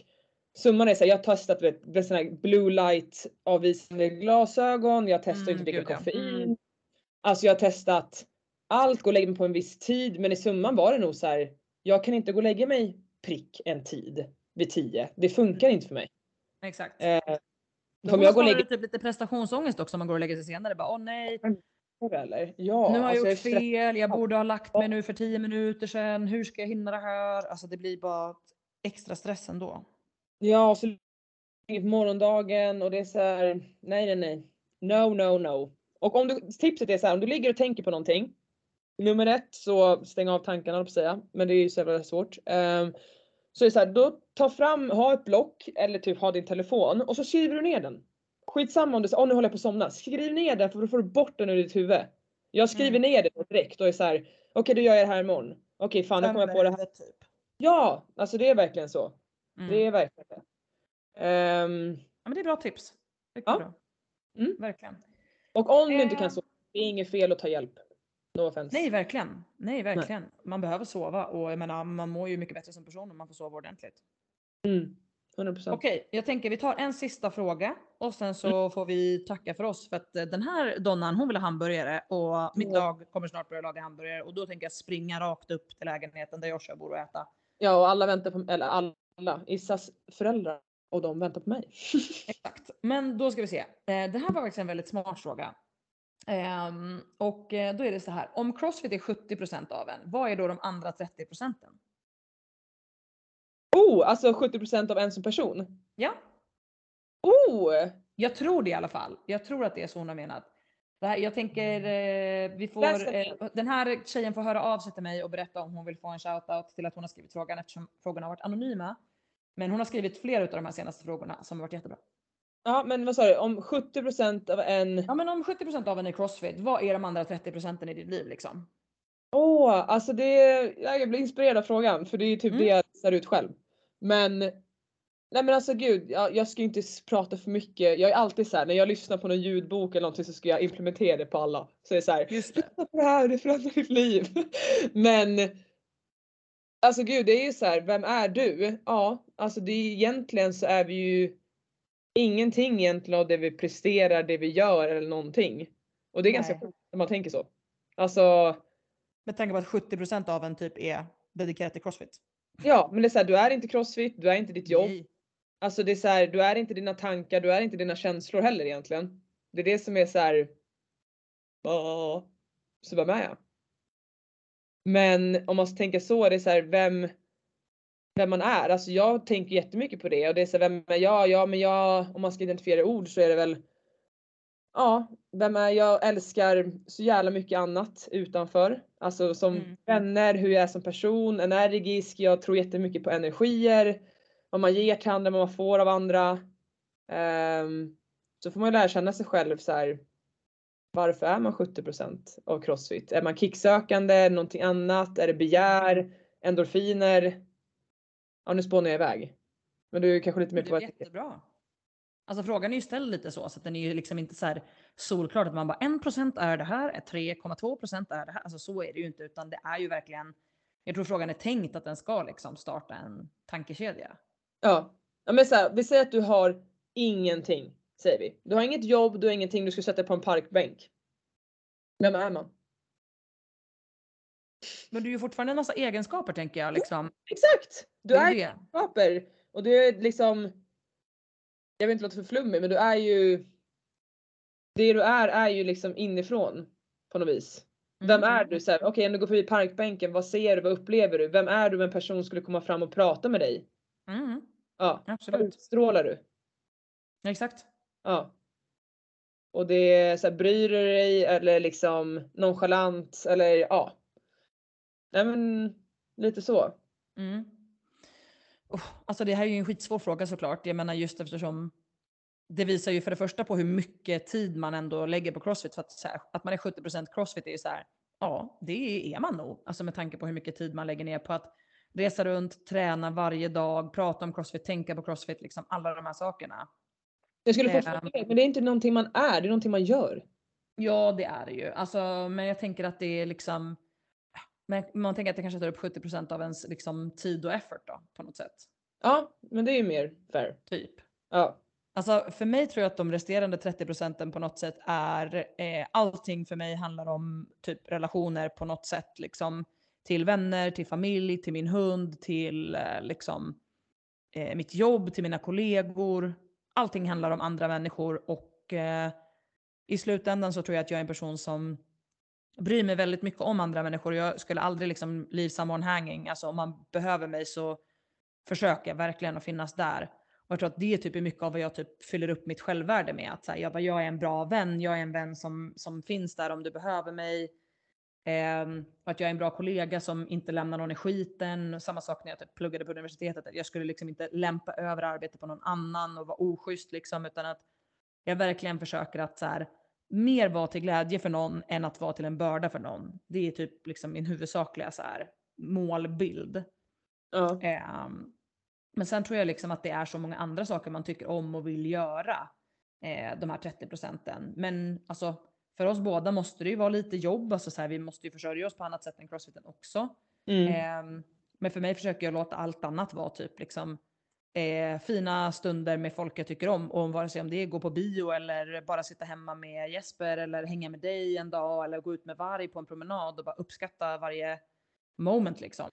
A: summan är så här, jag har testat vet, såna här blue light avvisande glasögon, jag testar
B: Mm,
A: inte dricka koffein.
B: Mm.
A: Alltså jag har testat allt, gå och lägga mig på en viss tid men i summan var det nog så här jag kan inte gå och lägga mig prick en tid vid tio. Det funkar inte för mig.
B: Exakt.
A: Eh,
B: Då
A: om jag går och lägger
B: typ lite prestationsångest också om man går och lägger sig senare. Bara, åh nej,
A: eller? Ja,
B: nu har jag
A: alltså,
B: gjort fel, jag borde ha lagt mig nu för tio minuter sedan, hur ska jag hinna det här? Alltså det blir bara extra stress ändå.
A: Ja, och så på morgondagen och det är så här, nej, nej, nej. No, no, no. Och om du, tipset är så här, om du ligger och tänker på någonting. Nummer ett så stäng av tankarna på säga, men det är ju så jävla svårt. Ehm, så är det så här, då ta fram, ha ett block eller typ ha din telefon och så skriver du ner den. Skitsamma om du säger, åh nu håller jag på att somna. Skriv ner den för då får du bort den ur ditt huvud. Jag skriver
B: Mm.
A: ner det direkt och är så här, okej då gör jag det här imorgon. Okej fan nu kommer jag på det här.
B: Typ.
A: Ja, alltså det är verkligen så.
B: Mm.
A: Det är verkligen det. Ehm,
B: Ja, men det är bra tips. Riktigt
A: Ja.
B: bra.
A: Mm.
B: Verkligen.
A: Och om du inte kan sova, det är inget fel att ta hjälp. No offense.
B: Nej, verkligen. Nej, verkligen. Man behöver sova och jag menar, man mår ju mycket bättre som person om man får sova ordentligt.
A: Mm, 100%.
B: Okej, jag tänker vi tar en sista fråga och sen så
A: Mm.
B: får vi tacka för oss för att eh, den här donnan hon vill ha hamburgare och mitt
A: Ja.
B: lag kommer snart börja laga hamburgare och då tänker jag springa rakt upp till lägenheten där Joshua bor och äta.
A: Ja och alla väntar på, eller alla, Issas föräldrar och de väntar på mig.
B: Exakt. Men då ska vi se. Eh, Det här var faktiskt en väldigt smart fråga. Ehm, och eh, då är det så här. Om crossfit är 70% av en, vad är då de andra 30 procenten?
A: oh, alltså 70% av en som person.
B: Ja,
A: Oh!
B: jag tror det i alla fall. Jag tror att det är så hon har menat. Det här, jag tänker, eh, vi får, eh, den här tjejen får höra av sig till mig och berätta om hon vill få en shoutout till att hon har skrivit frågan eftersom frågorna har varit anonyma. Men hon har skrivit flera av de här senaste frågorna som har varit jättebra.
A: Ja men vad sa du, om 70% av en...
B: Ja men om 70% av en är crossfit, vad är de andra 30 procenten i ditt liv liksom?
A: Åh, alltså det, ja, jag blir inspirerad av frågan för det är ju typ
B: Mm.
A: det jag ser ut själv. Men Nej men alltså gud, jag, jag ska inte prata för mycket. Jag är alltid så här, när jag lyssnar på någon ljudbok eller någonting så ska jag implementera det på alla. Så det är så här,
B: Just det.
A: lyssna på det här, det förändrar ditt liv. Men alltså gud, det är ju så här, vem är du? Ja, alltså det är egentligen så är vi ju ingenting egentligen av det vi presterar, det vi gör eller någonting. Och det är ganska sjukt när man tänker så. Alltså
B: Med tanke på att 70% av en typ är dedikerat till crossfit.
A: ja, men det är så här, du är inte crossfit, du är inte ditt jobb.
B: Nej.
A: Alltså det är så här, du är inte dina tankar, du är inte dina känslor heller egentligen. Det är det som är så här. "Åh." Så vem är jag? Men om man ska tänka så, det är så här, vem, vem man är. Alltså jag tänker jättemycket på det och det är så vem är jag? Ja men jag, om man ska identifiera ord så är det väl Ja, vem är jag? Älskar så jävla mycket annat utanför. Alltså som
B: Mm.
A: vänner, hur jag är som person, energisk. Jag tror jättemycket på energier. Vad man ger till andra, vad man får av andra. Ehm, så får man ju lära känna sig själv så här. Varför är man 70% av crossfit? Är man kicksökande? Är det någonting annat? Är det begär? Endorfiner? Ja nu spånar jag iväg. Men du är kanske lite mer
B: Det
A: på
B: är
A: vad jag tycker.
B: jättebra. Alltså frågan är ju ställd lite så, så att den är ju liksom inte så här solklart att man bara 1% är det här, 3,2% är det här. Alltså så är det ju inte, utan det är ju verkligen. Jag tror frågan är tänkt att den ska liksom starta en tankekedja.
A: Ja. ja men så här, vi säger att du har ingenting. Säger vi. Du har inget jobb, du har ingenting, du ska sätta dig på en parkbänk. Vem är man?
B: Men du är ju fortfarande en massa egenskaper tänker jag liksom.
A: Exakt! Du
B: Det
A: är
B: det.
A: egenskaper. Och du är liksom. Jag vill inte låta för flummig men du är ju. Det du är är ju liksom inifrån. På något vis. Vem
B: Mm.
A: är du? Okej om du går förbi parkbänken, vad ser du? Vad upplever du? Vem är du om en person skulle komma fram och prata med dig?
B: Mm,
A: Ja. Vad
B: absolut.
A: utstrålar du?
B: Exakt.
A: Ja. Och det är så här, bryr du dig eller liksom nonchalant eller ja. Nej men lite så.
B: Mm. Oh, alltså det här är ju en skitsvår fråga såklart. Jag menar just eftersom det visar ju för det första på hur mycket tid man ändå lägger på crossfit. För att, här, att man är 70% crossfit är ju så här, ja det är man nog. Alltså med tanke på hur mycket tid man lägger ner på att resa runt, träna varje dag, prata om crossfit, tänka på crossfit, liksom alla de här sakerna.
A: Jag skulle
B: Ehm.
A: fortfarande men det är inte någonting man är, det är någonting man gör.
B: Ja det är det ju. Alltså, men jag tänker att det är liksom, men man tänker att det kanske tar upp 70% av ens liksom, tid och effort då på något sätt.
A: Ja, men det är ju mer fair.
B: Typ.
A: Ja.
B: Alltså för mig tror jag att de resterande 30 procenten på något sätt är, eh, allting för mig handlar om typ relationer på något sätt. Liksom till vänner, till familj, till min hund, till eh, liksom eh, mitt jobb, till mina kollegor. Allting handlar om andra människor och eh, i slutändan så tror jag att jag är en person som bryr mig väldigt mycket om andra människor. Jag skulle aldrig liksom leave someone hanging. Alltså om man behöver mig så försöker jag verkligen att finnas där. Och jag tror att det är typ mycket av vad jag typ fyller upp mitt självvärde med. Att så här, jag, bara, jag är en bra vän, jag är en vän som, som finns där om du behöver mig. Eh, och att jag är en bra kollega som inte lämnar någon i skiten. Samma sak när jag typ pluggade på universitetet. Jag skulle liksom inte lämpa över arbete på någon annan och vara oschysst liksom. Utan att jag verkligen försöker att så här, mer vara till glädje för någon än att vara till en börda för någon. Det är typ liksom min huvudsakliga så här, målbild.
A: Ja.
B: Eh, men sen tror jag liksom att det är så många andra saker man tycker om och vill göra. Eh, de här 30 procenten. Men alltså för oss båda måste det ju vara lite jobb. Alltså så här, vi måste ju försörja oss på annat sätt än crossfiten också.
A: Mm.
B: Eh, men för mig försöker jag låta allt annat vara typ liksom eh, fina stunder med folk jag tycker om. Och vare sig om det är gå på bio eller bara sitta hemma med Jesper eller hänga med dig en dag eller gå ut med varg på en promenad och bara uppskatta varje moment liksom.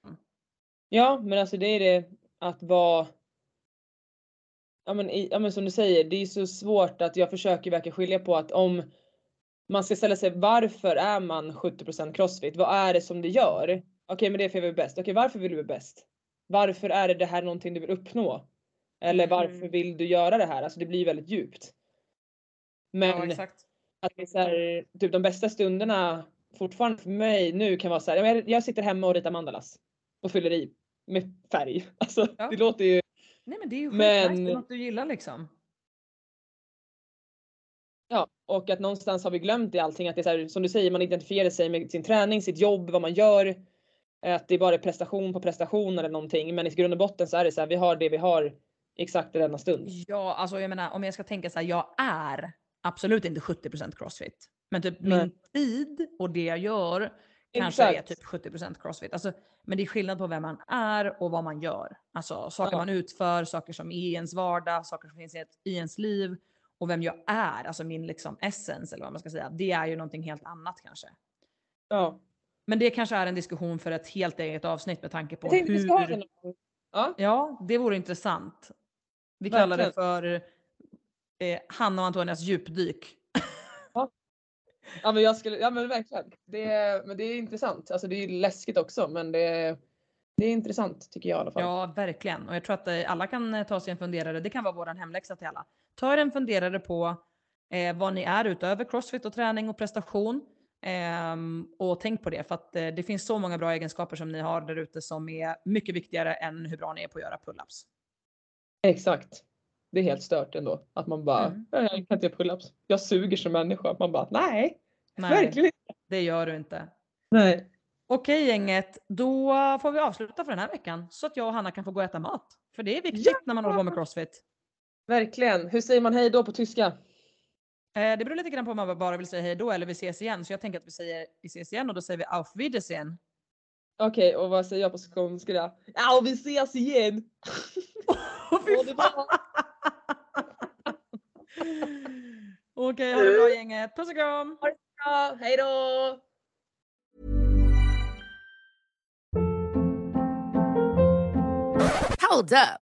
A: Ja, men alltså det är det att vara Ja men, i, ja men som du säger, det är så svårt att jag försöker verkligen skilja på att om man ska ställa sig varför är man 70% crossfit? Vad är det som det gör? Okej okay, men det är för att jag vill bäst. Okej okay, varför vill du bli bäst? Varför är det det här någonting du vill uppnå? Eller varför
B: Mm.
A: vill du göra det här? Alltså det blir väldigt djupt. Men
B: ja,
A: att det är här, typ de bästa stunderna fortfarande för mig nu kan vara så här, jag, jag sitter hemma och ritar mandalas och fyller i med färg. Alltså
B: Ja.
A: det låter ju,
B: Nej men det är ju
A: Men-
B: skitnice, det är något du gillar liksom.
A: ja och att någonstans har vi glömt i allting att det är så här, som du säger, man identifierar sig med sin träning, sitt jobb, vad man gör. Att det bara är prestation på prestation eller någonting. Men i grund och botten så är det så här, vi har det vi har exakt i denna stund.
B: Ja, alltså jag menar om jag ska tänka så här, jag är absolut inte 70% crossfit. Men typ
A: Nej.
B: min tid och det jag gör kanske
A: Exakt.
B: är typ 70% crossfit. Alltså, men det är skillnad på vem man är och vad man gör. Alltså saker
A: Ja.
B: man utför, saker som är i ens vardag, saker som finns i, ens liv. Och vem jag är, alltså min liksom essence eller vad man ska säga. Det är ju någonting helt annat kanske.
A: Ja.
B: Men det kanske är en diskussion för ett helt eget avsnitt med tanke på hur...
A: Ja,
B: Ja, det vore intressant. Vi kallar det för eh, Hanna och Antonias djupdyk.
A: ja men jag skulle, ja men verkligen. Det, är- men det är intressant. Alltså det är läskigt också men det, är- det är intressant tycker jag i alla fall.
B: Ja, verkligen. Och jag tror att eh, alla kan eh, ta sig en funderare. Det kan vara vår hemläxa till alla. Ta er en funderare på eh, vad ni är utöver crossfit och träning och prestation. Ehm, och tänk på det för att eh, det finns så många bra egenskaper som ni har där ute som är mycket viktigare än hur bra ni är på att göra pull-ups.
A: Exakt. Det är helt stört ändå. Att man bara,
B: Mm.
A: "Ja, jag kan inte göra pull-ups. Jag suger som människa. Man bara, nej.
B: Nej,
A: Verkligen inte.
B: det gör du inte.
A: Nej.
B: Okej gänget, då får vi avsluta för den här veckan så att jag och Hanna kan få gå och äta mat. För det är viktigt
A: Ja!
B: när man håller på med crossfit.
A: Verkligen. Hur säger man hej då på tyska?
B: Eh, det beror lite grann på om man bara vill säga hej då eller vi ses igen. Så jag tänker att vi säger vi ses igen och då säger vi auf Wiedersehen.
A: Okej, och vad säger jag på skånska då? Ja, vi ses igen!
B: Åh, fy
A: Ha det bra.
B: fan. Okej, ha det bra gänget. Puss och kram!
A: Ja, hej då!
C: Hold up.